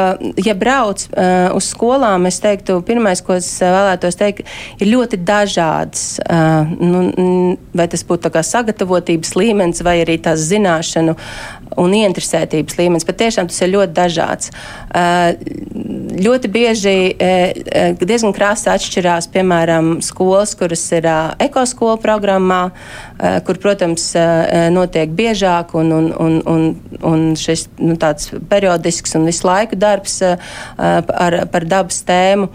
E: ja brauc uh, uz skolām, es teiktu, pirmais, ko es vēlētos teikt, ir ļoti dažāds. Uh, nu, vai tas būtu sagatavotības līmenis, vai arī tās zināšanu un ieinteresētības līmenis. Pat tiešām tas ir ļoti dažāds. Uh, ļoti bieži uh, diezgan krāsa atšķirās, piemēram, skolas, kuras ir ekoskola programmā, kur, protams, notiek biežāk un, un, un, un, un šis nu, tāds periodisks un visu laiku darbs ar, par dabas tēmu.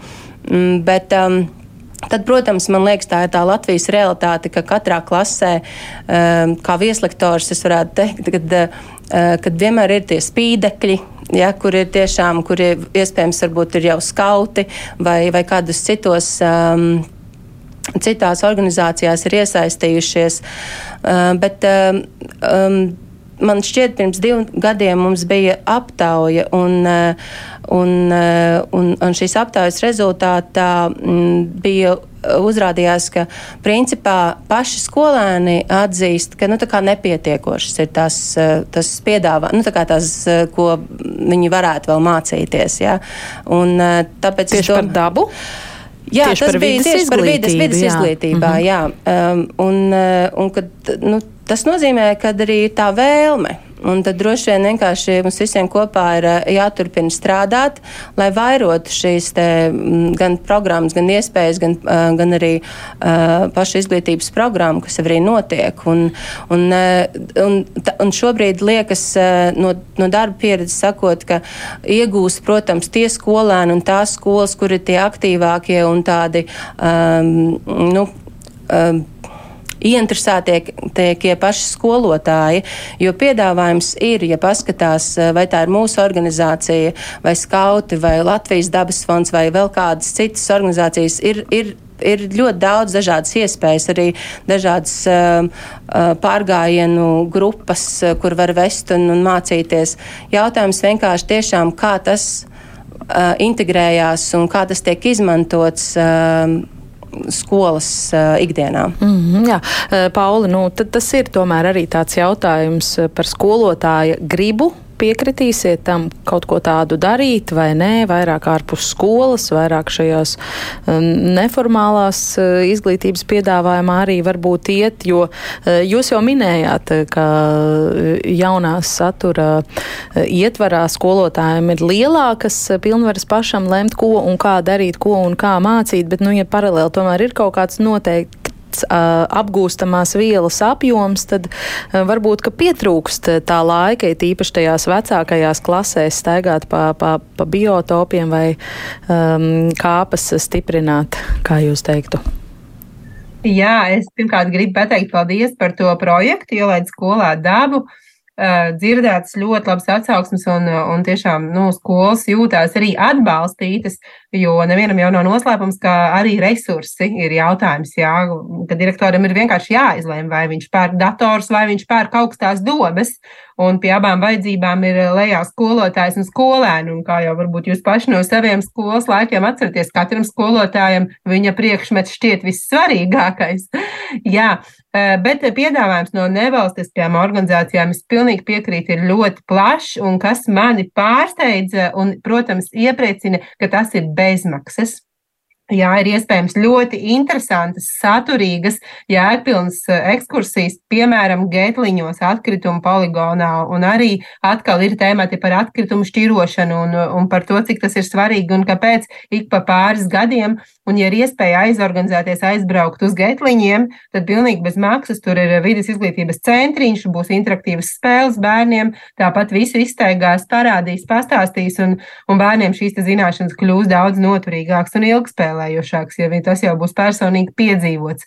E: Mm, bet, um, Tad, protams, man liekas, tā ir tā Latvijas realitāte, ka katrā klasē, um, kā vieslektors, es varētu teikt, kad, uh, kad vienmēr ir tie spīdekļi, ja, kur ir tiešām, kur ir iespējams varbūt ir jau skauti vai, vai kādus citos. Um, Citās organizācijās ir iesaistījušies, uh, bet um, man šķiet, pirms diviem gadiem mums bija aptauja, un, uh, un, uh, un, un šīs aptaujas rezultātā mm, bija uzrādījās, ka principā paši skolēni atzīst, ka nu, nepietiekošas ir tas, uh, tas piedāvājums, nu, tās, ko viņi varētu vēl mācīties. Ja? Un, tāpēc
C: Tieši dom... par dabu?
E: Jā, tieši tas bija tieši par vidas, vidas jā. izglītībā. Mm -hmm. jā. Um, un, un kad, nu, Tas nozīmē, ka arī ir tā vēlme. Un tad droši vien vienkārši mums visiem kopā ir jāturpina strādāt, lai vairotu šīs te, gan programmas, gan iespējas, gan, gan arī uh, pašu izglītības programmu, kas arī notiek. Un, un, un, un šobrīd liekas no, no darba pieredzes sakot, ka iegūs, protams, tie skolēni un tās skolas, kur ir tie aktīvākie un tādi, um, nu, um, ieinteresētie paši skolotāji, jo piedāvājums ir, ja paskatās, eh, vai tā ir mūsu organizācija, vai skauti, vai Latvijas dabas fonds, vai vēl kādas citas organizācijas, ir, ir ir ļoti daudz dažādas iespējas, arī dažādas uh, pārgājienu grupas, kur var vest un, un mācīties. Jautājums vienkārši tiešām, kā tas uh, integrējās un kā tas tiek izmantots. Uh, skolas uh, ikdienā.
C: Mm -hmm, jā, Pauli, nu, tas ir tomēr arī tāds jautājums par skolotāja gribu piekritīsiet tam kaut ko tādu darīt vai nē, vairāk ārpus skolas, vairāk šajās um, neformālās uh, izglītības piedāvājumā arī varbūt iet, jo uh, jūs jau minējāt, ka jaunās satura uh, ietvarā skolotājiem ir lielākas pilnvaras pašam lemt, ko un kā darīt, ko un kā mācīt, bet, nu, ja paralēli tomēr ir kaut kāds noteikti noteikts uh, apgūstamās vielas apjoms, tad uh, varbūt pietrūkst tā laika, it īpaši tajās vecākajās klasēs, staigāt pa, pa, pa biotopiem vai um, kāpas stiprināt, kā jūs teiktu.
D: Jā, es pirmkārt gribu pateikt paldies par to projektu, ielaid skolā dabu. Uh, uh, dzirdētas ļoti labas atsauksmes, un, un tiešām nu, skolas jūtās arī atbalstītas, jo nevienam jau nav noslēpums, ka arī resursi ir jautājums. Jā, ka direktoram ir vienkārši jāizlēma, vai viņš pērk dators vai viņš pērk augstās dobes. Un pie abām vajadzībām ir lejā skolotājs un skolēni. Un kā jau varbūt jūs paši no saviem skolas laikiem atceraties, katram skolotājam viņa priekšmets šķiet vissvarīgākais. <laughs> Jā, bet piedāvājums no nevalstiskajām organizācijām, es pilnīgi piekrītu, ir ļoti plašs un kas mani pārsteidza un, protams, iepriecina, ka tas ir bezmaksas. Jā, ir iespējams ļoti interesantas, saturīgas, jēgpilnas eh, ekskursijas, piemēram, Gētliņos atkritumu poligonā, un arī atkal ir tēmati par atkritumu šķirošanu un, un par to, cik tas ir svarīgi un kāpēc ik pa pāris gadiem, un ja ir iespēja aizorganizēties, aizbraukt uz Gētliņiem, tad pilnīgi bez maksas tur ir vidas izglītības centriņš, būs interaktīvas spēles bērniem, tāpat visu izteigās, parādīs, pastāstīs, un, un bērniem šīs zināšanas kļūs daudz noturīgāks un ilgspēlīgāks spēlējošāks, ja tas jau būs personīgi piedzīvots.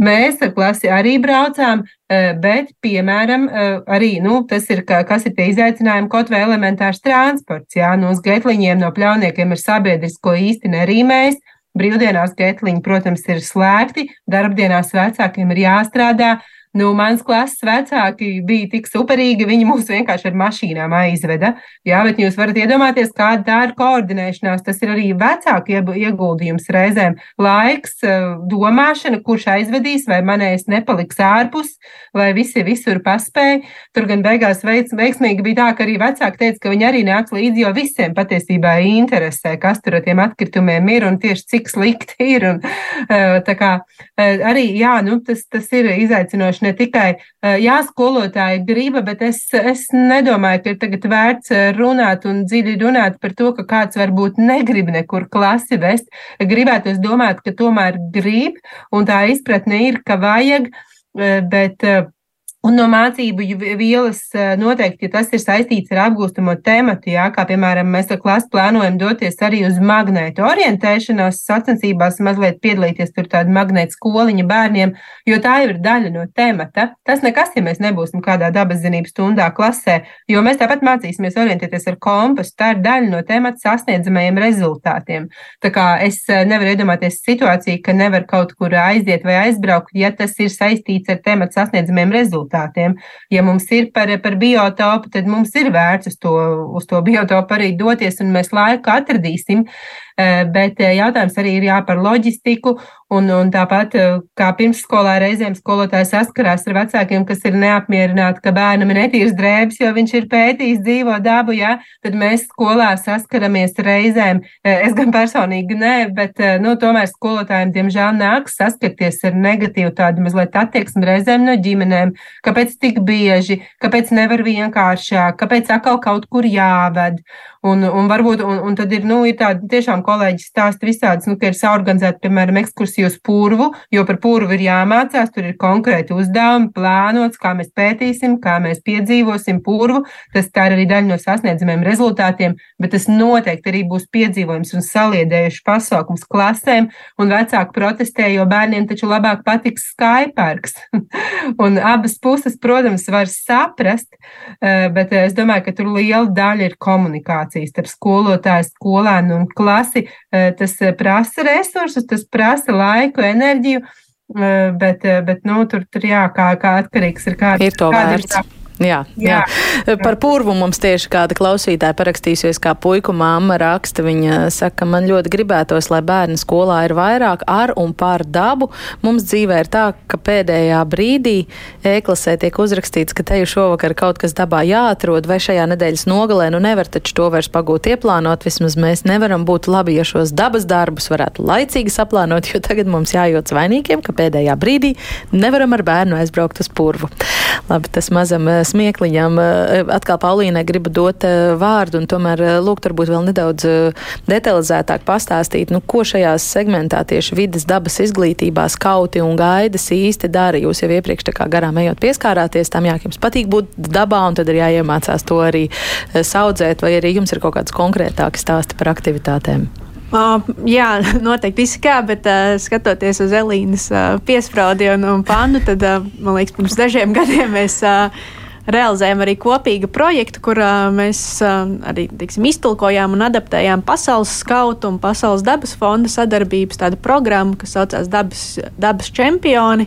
D: Mēs ar klasi arī braucām, e, bet, piemēram, e, arī, nu, tas ir, kas ir tie izaicinājumi, kaut vai elementārs transports, jā, no uz getliņiem, no pļauniekiem ir sabiedrisko īsti nerīmējis. Brīvdienās getliņi, protams, ir slēgti, darbdienās vecākiem ir jāstrādā, Nu, mans klases vecāki bija tik superīgi, viņi mūs vienkārši ar mašīnām aizveda. Jā, bet jūs varat iedomāties, kāda tā ir koordinēšanās. Tas ir arī vecāku ieguldījums reizēm. Laiks, eh, domāšana, kurš aizvedīs, vai manējais nepaliks ārpus, vai visi visur paspēja. Tur gan beigās veids, veiksmīgi bija tā, ka arī vecāki teica, ka viņi arī nāks līdzi, jo visiem patiesībā interesē, kas tur ar tiem atkritumiem ir un tieši cik slikti ir. Un, eh, tā kā eh, arī, jā, nu, tas, tas ir izaicinoši vienkārši ne tikai, jā, skolotāji griba, bet es, es nedomāju, ka ir tagad vērts runāt un dziļi runāt par to, ka kāds varbūt negrib nekur klasi vest. Gribētu es domāt, ka tomēr grib, un tā izpratne ir, ka vajag, bet Un no mācību vielas noteikti, ja tas ir saistīts ar apgūstamo tematu, jā, kā piemēram mēs ar klasi plānojam doties arī uz magnētu orientēšanos sacensībās, mazliet piedalīties tur tāda magnēta skoliņa bērniem, jo tā jau ir daļa no temata. Tas nekas, ja mēs nebūsim kādā dabas zinības stundā klasē, jo mēs tāpat mācīsimies orientēties ar kompasu. Tā ir daļa no temata sasniedzamajiem rezultātiem. Tā kā es nevaru iedomāties situāciju, ka nevar kaut kur aiziet vai aizbraukt, ja tas ir saistīts ar tematu sasniedzamajiem rezultātiem rezultātiem. Ja mums ir par, par biotopu, tad mums ir vērts uz to, uz to biotopu arī doties, un mēs laiku atradīsim. Bet jautājums arī ir jā par loģistiku, un, un tāpat kā pirmsskolā reizēm skolotāji saskarās ar vecākiem, kas ir neapmierināti, ka bērnam ir netīrs drēbes, jo viņš ir pētījis dzīvo dabu, jā, tad mēs skolā saskaramies reizēm, es gan personīgi nē, bet, nu, tomēr skolotājiem, diemžēl, nāks saskarties ar negatīvu tādu mazliet attieksmi reizēm no ģimenēm, kāpēc tik bieži, kāpēc nevar vienkāršāk, kāpēc atkal kaut kur jāved. Un, un varbūt, un, un tad ir, nu, ir tādi tiešām kolēģi stāsta visādas, nu, ka ir saorganizēta, piemēram, ekskursija uz purvu, jo par purvu ir jāmācās, tur ir konkrēti uzdevumi, plānots, kā mēs pētīsim, kā mēs piedzīvosim purvu. Tas tā ir arī daļa no sasniedzamiem rezultātiem, bet tas noteikti arī būs piedzīvojums un saliedējuši pasākums klasēm, un vecāki protestē, jo bērniem taču labāk patiks skaiparks. <laughs> un abas puses, protams, var saprast, eh, bet es domāju, ka tur liela daļa ir komunikācija komunikācijas starp skolotāju, skolēnu un klasi. Eh, tas eh, prasa resursus, tas prasa laiku, enerģiju, eh, bet, bet nu, tur, tur jā, kā, kā atkarīgs ir kāda.
C: Ir to vērts. Ir tā Jā, jā. jā. Par purvu mums tieši kāda klausītāja parakstīsies, kā puiku mamma raksta. Viņa saka, man ļoti gribētos, lai bērni skolā ir vairāk ar un pār dabu. Mums dzīvē ir tā, ka pēdējā brīdī ēklasē tiek uzrakstīts, ka te jau šovakar kaut kas dabā jāatrod, vai šajā nedēļas nogalē nu nevar taču to vairs pagūt ieplānot. Vismaz mēs nevaram būt labi, ja šos dabas darbus varētu laicīgi saplānot, jo tagad mums jājūtas vainīgiem, ka pēdējā brīdī nevaram ar bērnu aizbraukt uz purvu. Labi, tas mazam smiekliņam. Eh, atkal Paulīnai gribu dot eh, vārdu un tomēr eh, lūgt varbūt vēl nedaudz detalizētāk pastāstīt, nu, ko šajās segmentā tieši vidas dabas izglītībā skauti un gaidas īsti dara. Jūs jau iepriekš tā kā garām ejot pieskārāties tam, jā, jums patīk būt dabā un tad ir jāiemācās to arī saudzēt, vai arī jums ir kaut kāds konkrētāks stāsti par aktivitātēm.
F: Uh, jā, <laughs> noteikti izskā, bet uh, skatoties uz Elīnas uh, piespraudi un, un pandu, tad, uh, man liekas, pirms dažiem gadiem mēs uh, realizējam arī kopīgu projektu, kurā mēs arī teiksim, iztulkojām un adaptējām pasaules skautu un pasaules dabas fonda sadarbības tādu programmu, kas saucās Dabas, dabas čempioni,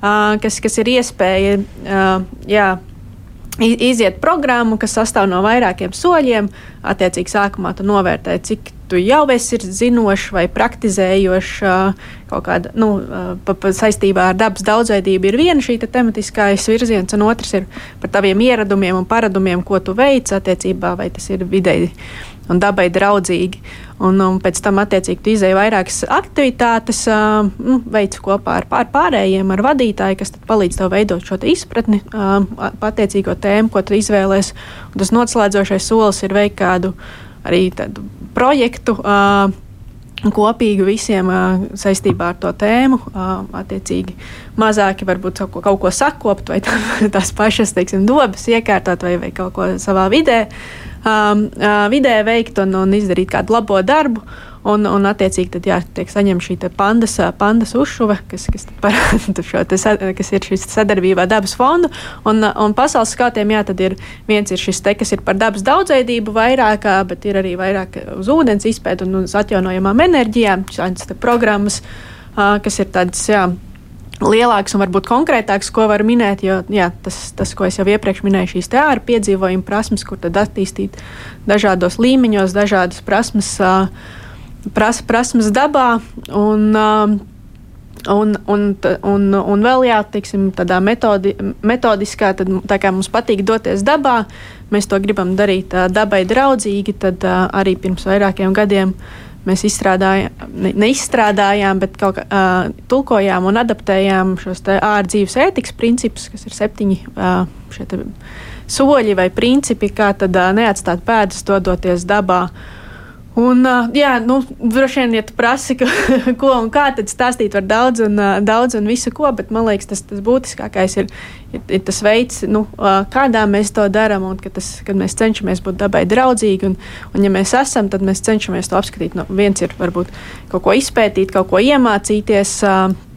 F: kas, kas ir iespēja jā, iziet programmu, kas sastāv no vairākiem soļiem. Attiecīgi, sākumā tu novērtē, cik tu jau esi zinošs vai praktizējošs kaut kāda nu, pa, pa saistībā ar dabas daudzveidību. Ir viena šī te tematiskais virziens, un otrs ir par taviem ieradumiem un paradumiem, ko tu veic attiecībā, vai tas ir videi un dabai draudzīgi. Un, un pēc tam, attiecīgi, tu izēji vairākas aktivitātes, uh, nu, veic kopā ar pār, pārējiem, ar vadītāju, kas palīdz tev veidot šo izpratni, uh, attiecīgo tēmu, ko tu izvēlēsies. Tas noslēdzošais solis ir veikt kādu arī projektu. Uh, Kopīgi visiem uh, saistībā ar to tēmu, uh, attiecīgi mazāki varbūt kaut ko, kaut ko sakopt, vai tā, <laughs> tās pašas teiksim, dobas iekārtot, vai, vai kaut ko savā vidē, um, uh, vidē veikt un, un izdarīt kādu labo darbu. Un, un attiecīgi, tad, jā, tiek saņemta šī pandas, pandas uzšuve, kas, kas, <laughs> šo, te, kas ir šis sadarbībā dabas fondu. Un, un pasaules skatiem, jā, tad ir viens ir šis te, kas ir par dabas daudzveidību vairāk, bet ir arī vairāk uz ūdens izpēti un uz atjaunojamām enerģijām, šādas programmas, kas ir tādas, jā, lielāks un varbūt konkrētāks, ko var minēt. Jo jā, tas, tas, ko es jau iepriekš minēju, šīs teātris piedzīvojuma prasmes, kur tad attīstīt dažādos līmeņos, dažādas prasmes. Uh, pras, prasmes dabā. Un, um, Un, un, un, un vēl jā, teiksim, tādā metodi, metodiskā, tad tā kā mums patīk doties dabā, mēs to gribam darīt uh, dabai draudzīgi, tad uh, arī pirms vairākiem gadiem mēs izstrādājām, ne, neizstrādājām, bet kaut kā uh, tulkojām un adaptējām šos ārdzīves ētikas principus, kas ir septiņi uh, soļi vai principi, kā tad uh, neatstāt pēdas, dodoties dabā. Uh, Un, jā, nu, droši vien, ja tu prasi, ka, <laughs> ko un kā, tad stāstīt var daudz un, daudz un visu ko, bet man liekas, tas, tas būtiskākais ir, ir, ir tas veids, nu, kādā mēs to darām un ka tas, kad mēs cenšamies būt dabai draudzīgi. Un, un ja mēs esam, tad mēs cenšamies to apskatīt. Nu, viens ir varbūt kaut ko izpētīt, kaut ko iemācīties.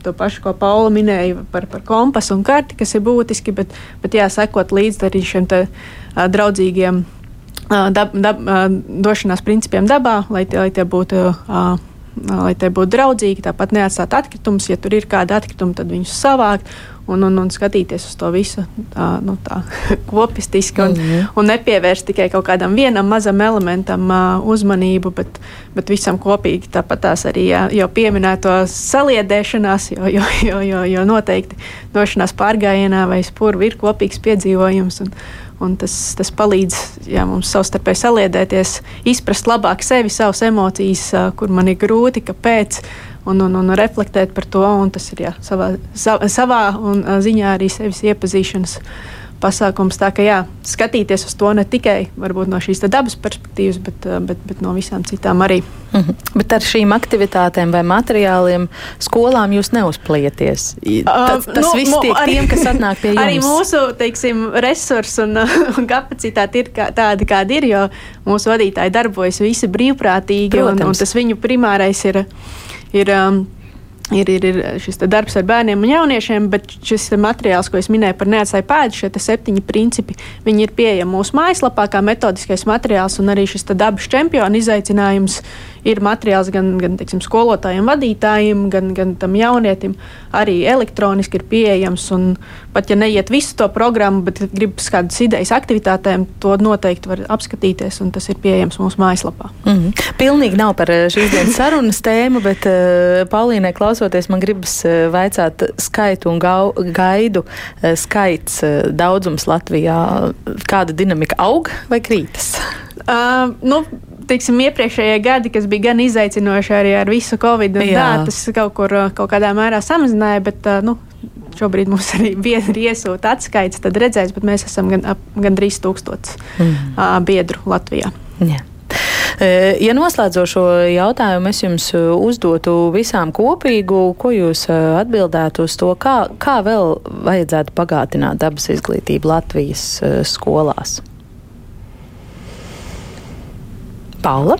F: To pašu, ko Paula minēja par, par kompasu un karti, kas ir būtiski, bet, bet jāsekot līdzi arī šiem te, uh, draudzīgiem dab, dab, došanās principiem dabā, lai tie, lai tie būtu. Lai tie būtu draudzīgi, tāpat neatstāt atkritumus. Ja tur ir kādi atkritumi, tad viņus savākt un, un, un skatīties uz to visu tā, nu, tā, <laughs> kopistiski un, un nepievērst tikai kaut kādam vienam mazam elementam uh, uzmanību, bet, bet visam kopīgi. Tāpat tās arī jā, jau pieminēto saliedēšanās, jo, jo, jo, jo, jo noteikti došanās pārgājienā vai spurvi ir kopīgs piedzīvojums. Un tas, tas palīdz jā, mums savstarpēji saliedēties, izprast labāk sevi, savas emocijas, kur man ir grūti, kāpēc un, un, un reflektēt par to. Tas ir jā, savā, savā un, ziņā arī sevis iepazīšanas pasākums. Tā kā jā, skatīties uz to ne tikai no šīs dabas perspektīvas, bet, bet, bet no visām citām arī.
C: Mm <laughs> -hmm. Bet ar šīm aktivitātēm vai materiāliem skolām jūs neuzplieties. Tas, tas nu, viss tiek arī, tiem, kas atnāk pie <laughs> jums.
F: Arī mūsu teiksim, resursi un, <laughs> un kapacitāte ir kā, tāda, kāda ir, jo mūsu vadītāji darbojas visi brīvprātīgi, un, un tas viņu primārais ir ir. Um, ir, ir, ir šis darbs ar bērniem un jauniešiem, bet šis materiāls, ko es minēju par neatstāju pēdu, šie septiņi principi, viņi ir pieejami mūsu mājaslapā kā metodiskais materiāls un arī šis dabas čempionu izaicinājums ir materiāls gan, gan teiksim, skolotājiem, vadītājiem, gan, gan tam jaunietim. Arī elektroniski ir pieejams. Pat ja neiet visu to programmu, bet gribas kādas idejas aktivitātēm, to noteikti var apskatīties. Tas ir pieejams mūsu mājaslapā.
C: Mm -hmm. Pilnīgi nav par eh, šīs dienas sarunas tēmu, bet uh, Paulīnai klausoties, man gribas uh, vaicāt skaitu un gau, gaidu uh, skaits, uh, daudzums Latvijā. Kāda dinamika aug vai krītas?
F: Uh, nu, teiksim, iepriekšējie gadi, kas bija gan izaicinoši arī ar visu covid, un Jā. tā, tas kaut kur kaut kādā mērā samazināja, bet nu, šobrīd mums arī <laughs> biedri iesūta atskaites, tad redzēs, bet mēs esam gan, gan 3000 mm. biedru Latvijā.
C: Jā. Ja noslēdzošo jautājumu es jums uzdotu visām kopīgu, ko jūs atbildētu uz to, kā, kā vēl vajadzētu pagātināt dabas izglītību Latvijas skolās? Paula?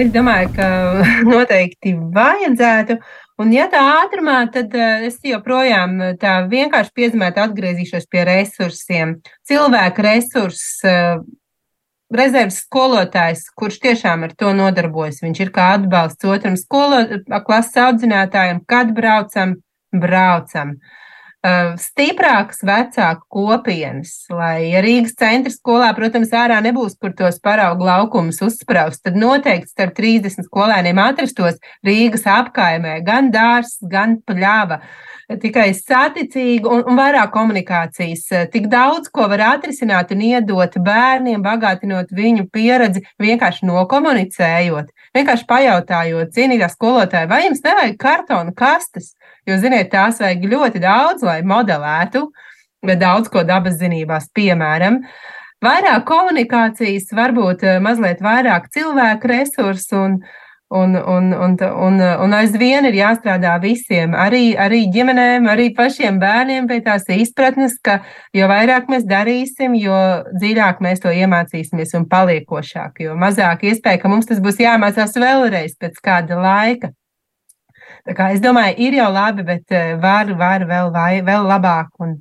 D: Es domāju, ka <laughs> noteikti vajadzētu. Un, ja tā ātrumā, tad uh, es joprojām tā vienkārši piezīmētu, atgriezīšos pie resursiem. Cilvēku resurss, uh, rezerves skolotājs, kurš tiešām ar to nodarbojas. Viņš ir kā atbalsts otram skolo, klases audzinātājam, kad braucam, braucam. Uh, Uh, stiprākas vecāku kopienas, lai ja Rīgas centra skolā, protams, ārā nebūs, kur tos paraugu laukumus uzspraust, tad noteikti starp 30 skolēniem atrastos Rīgas apkaimē gan dārs, gan pļāva. Tikai saticīgu un, un vairāk komunikācijas. Tik daudz, ko var atrisināt un iedot bērniem, bagātinot viņu pieredzi, vienkārši nokomunicējot, vienkārši pajautājot, cienītā skolotāja, vai jums nevajag kartonu kastes? Jo, ziniet, tās vajag ļoti daudz, lai modelētu daudz ko dabas zinībās, piemēram. Vairāk komunikācijas, varbūt eh, mazliet vairāk cilvēku resursu un, un, un, un, un, un aizvien ir jāstrādā visiem, arī, arī ģimenēm, arī pašiem bērniem pie tās izpratnes, ka jo vairāk mēs darīsim, jo dziļāk mēs to iemācīsimies un paliekošāk, jo mazāk iespēja, ka mums tas būs jāmācās vēlreiz pēc kāda laika. Es domāju, ir jau labi, bet eh, var, var vēl, vai, vēl labāk. Un,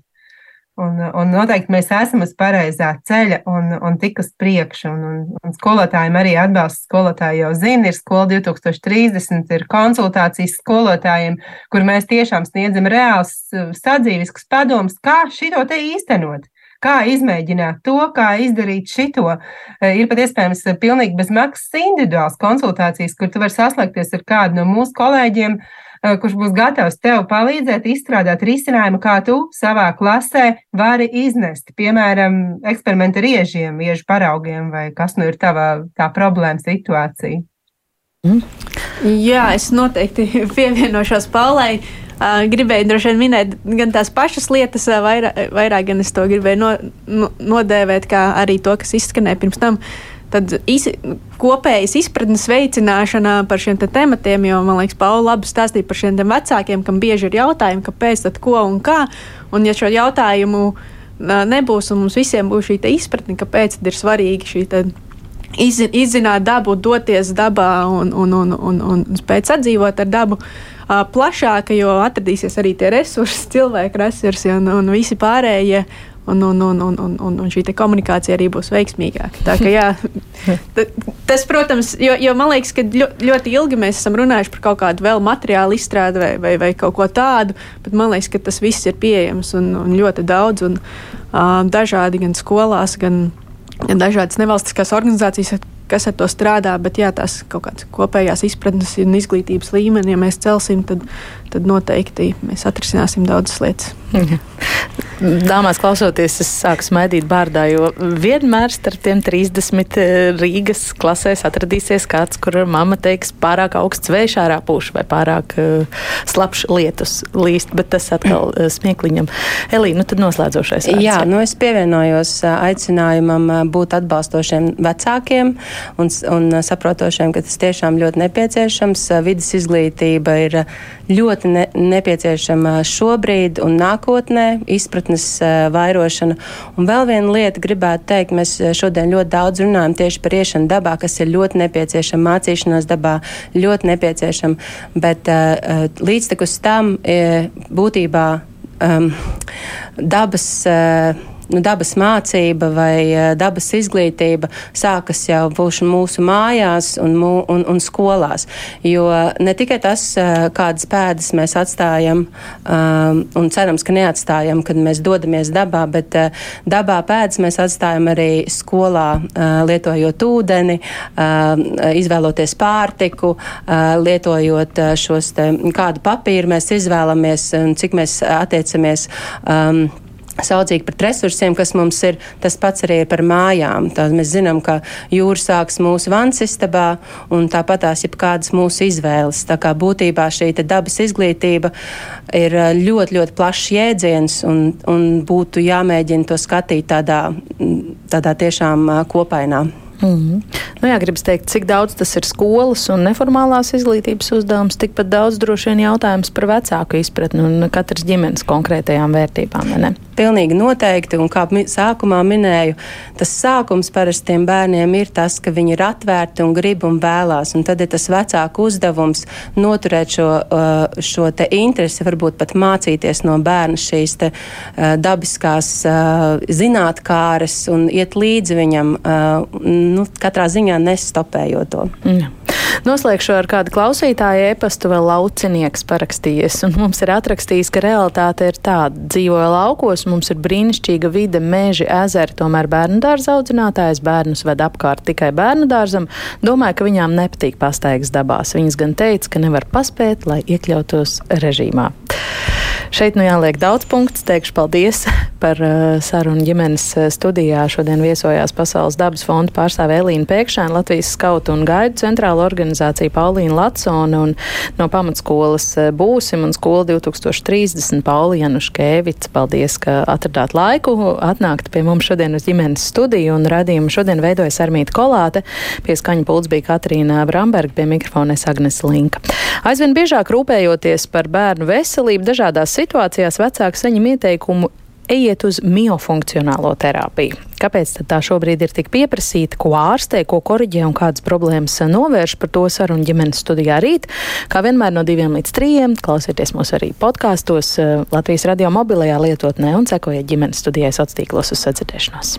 D: un, un noteikti mēs esam uz pareizā ceļa un, un tik uz priekšu. Un, un, un skolotājiem arī atbalsts skolotāji jau zina, ir skola 2030, ir konsultācijas skolotājiem, kur mēs tiešām sniedzam reāls sadzīvisks padoms, kā šito te īstenot kā izmēģināt to, kā izdarīt šito. Eh, ir pat iespējams eh, pilnīgi bez maksas individuāls konsultācijas, kur tu vari saslēgties ar kādu no mūsu kolēģiem, eh, kurš būs gatavs tev palīdzēt izstrādāt risinājumu, kā tu savā klasē vari iznest, piemēram, eksperimentu ar iežiem, iežu paraugiem, vai kas nu ir tava tā problēma situācija.
F: Mm. Jā, es noteikti <laughs> pievienošos Paulai. Uh, gribēju droši vien minēt gan tās pašas lietas, uh, vairāk, vairāk gan es to gribēju no, no, nodēvēt, kā arī to, kas izskanēja pirms tam. Tad iz, kopējas izpratnes veicināšanā par šiem te tematiem, jo man liekas, Paula labi stāstīja par šiem vecākiem, kam bieži ir jautājumi, kāpēc, tad ko un kā. Un ja šo jautājumu nebūs un mums visiem būs šī izpratne, kāpēc ir svarīgi šī izzināt dabu, doties dabā un, un, un, un, un, spēt sadzīvot ar dabu. Plašāka, jo atradīsies arī tie resursi, <laughs> cilvēku resursi un, un visi pārējie. Un, un, un, un, un, un, un šī komunikācija arī būs veiksmīgāka. Tā, ka, jā, tas, protams, jo, jo man liekas, ka ļoti ilgi mēs esam runājuši par kaut kādu vēl materiālu izstrādi vai, vai, vai kaut ko tādu, bet man liekas, ka tas viss ir pieejams un, un ļoti daudz un uh, dažādi gan skolās, gan, gan dažādas nevalstiskās organizācijas kas ar to strādā, bet jā, tās kaut kādas kopējās izpratnes un izglītības līmeni, ja mēs celsim, tad, tad noteikti mēs atrisināsim daudzas lietas. Mhm. <laughs>
C: Dāmās klausoties, es sāku smaidīt bārdā, jo vienmēr starp tiem 30 eh, Rīgas klasēs atradīsies kāds, kur mamma teiks pārāk augsts vējš ārā pūš vai pārāk uh, slapš lietus līst, bet tas atkal <clears throat> uh, smiekliņam. Elī, nu tad noslēdzošais. Vārds.
E: Jā, nu es pievienojos aicinājumam būt atbalstošiem vecākiem un, un saprotošiem, ka tas tiešām ļoti nepieciešams. Vides izglītība ir ļoti ne, nepieciešama šobrīd un nākotnē, izpratnes vairošana. Un vēl viena lieta gribētu teikt, mēs šodien ļoti daudz runājam tieši par iešanu dabā, kas ir ļoti nepieciešama, mācīšanās dabā ļoti nepieciešama, bet uh, līdztekus tam būtībā um, dabas. Uh, dabas mācība vai eh, dabas izglītība sākas jau mūsu mājās un, mū, un, un skolās. Jo ne tikai tas, eh, kādas pēdas mēs atstājam, um, un cerams, ka neatstājam, kad mēs dodamies dabā, bet uh, dabā pēdas mēs atstājam arī skolā, uh, lietojot ūdeni, uh, izvēloties pārtiku, uh, lietojot uh, šos te, kādu papīru mēs izvēlamies un cik mēs attiecamies. Um, saudzīgi pret resursiem, kas mums ir. Tas pats arī ir par mājām. Tā mēs zinām, ka jūra sāks mūsu vannas istabā, un tāpat tās ir kādas mūsu izvēles. Tā kā būtībā šī dabas izglītība ir ļoti, ļoti plašs jēdziens, un, un būtu jāmēģina to skatīt tādā, tādā tiešām kopainā.
C: Mm -hmm. nu, jā, gribas teikt, cik daudz tas ir skolas un neformālās izglītības uzdevums, tikpat daudz droši vien jautājums par vecāku izpratni un katras ģimenes konkrētajām vērtībām.
E: Pilnīgi noteikti, un kā sākumā minēju, tas sākums parastiem bērniem ir tas, ka viņi ir atvērti un grib un vēlās, un tad ir tas vecāku uzdevums noturēt šo, uh, šo te interesi, varbūt pat mācīties no bērna šīs te uh, dabiskās uh, zinātkāres un iet līdzi viņam nu, katrā ziņā nestopējot to.
C: Jā. Noslēgšu ar kādu klausītāju e-pastu, vēl laucinieks parakstījies, un mums ir atrakstījis, ka realitāte ir tāda. Dzīvoja laukos, mums ir brīnišķīga vide, meži, ezeri, tomēr bērnu dārza audzinātājs bērnus ved apkārt tikai bērnu dārzam. Domāju, ka viņām nepatīk pastaigas dabās. Viņas gan teica, ka nevar paspēt, lai iekļautos režīmā. Šeit nu jāliek daudz punktu. Teikšu paldies par uh, sarunu ģimenes uh, studijā. Šodien viesojās Pasaules dabas fonda pārstāve Elīna Pēkšēna, Latvijas skautu un gaidu centrāla organizācija Paulīna Latsona un no pamatskolas uh, Būsim un skola 2030 Pauli Januškēvica. Paldies, ka atradāt laiku atnākt pie mums šodien uz ģimenes studiju un radījumu. Šodien veidojas Armīta Kolāte, pie skaņa pults bija Katrīna Bramberga, pie mikrofona es Agnes Linka. Aizvien biežāk rūpējoties par bērnu veselību dažādās situācijās vecāki saņem ieteikumu ejiet uz miofunkcionālo terapiju. Kāpēc tā šobrīd ir tik pieprasīta, ko ārstē, ko koriģē un kādas problēmas novērš par to sarunu ģimenes studijā rīt? Kā vienmēr no diviem līdz trījiem, klausieties mūs arī podkāstos Latvijas radio mobilajā lietotnē un sekojiet ģimenes studijai sociālos tīklos uz sadzirdēšanos.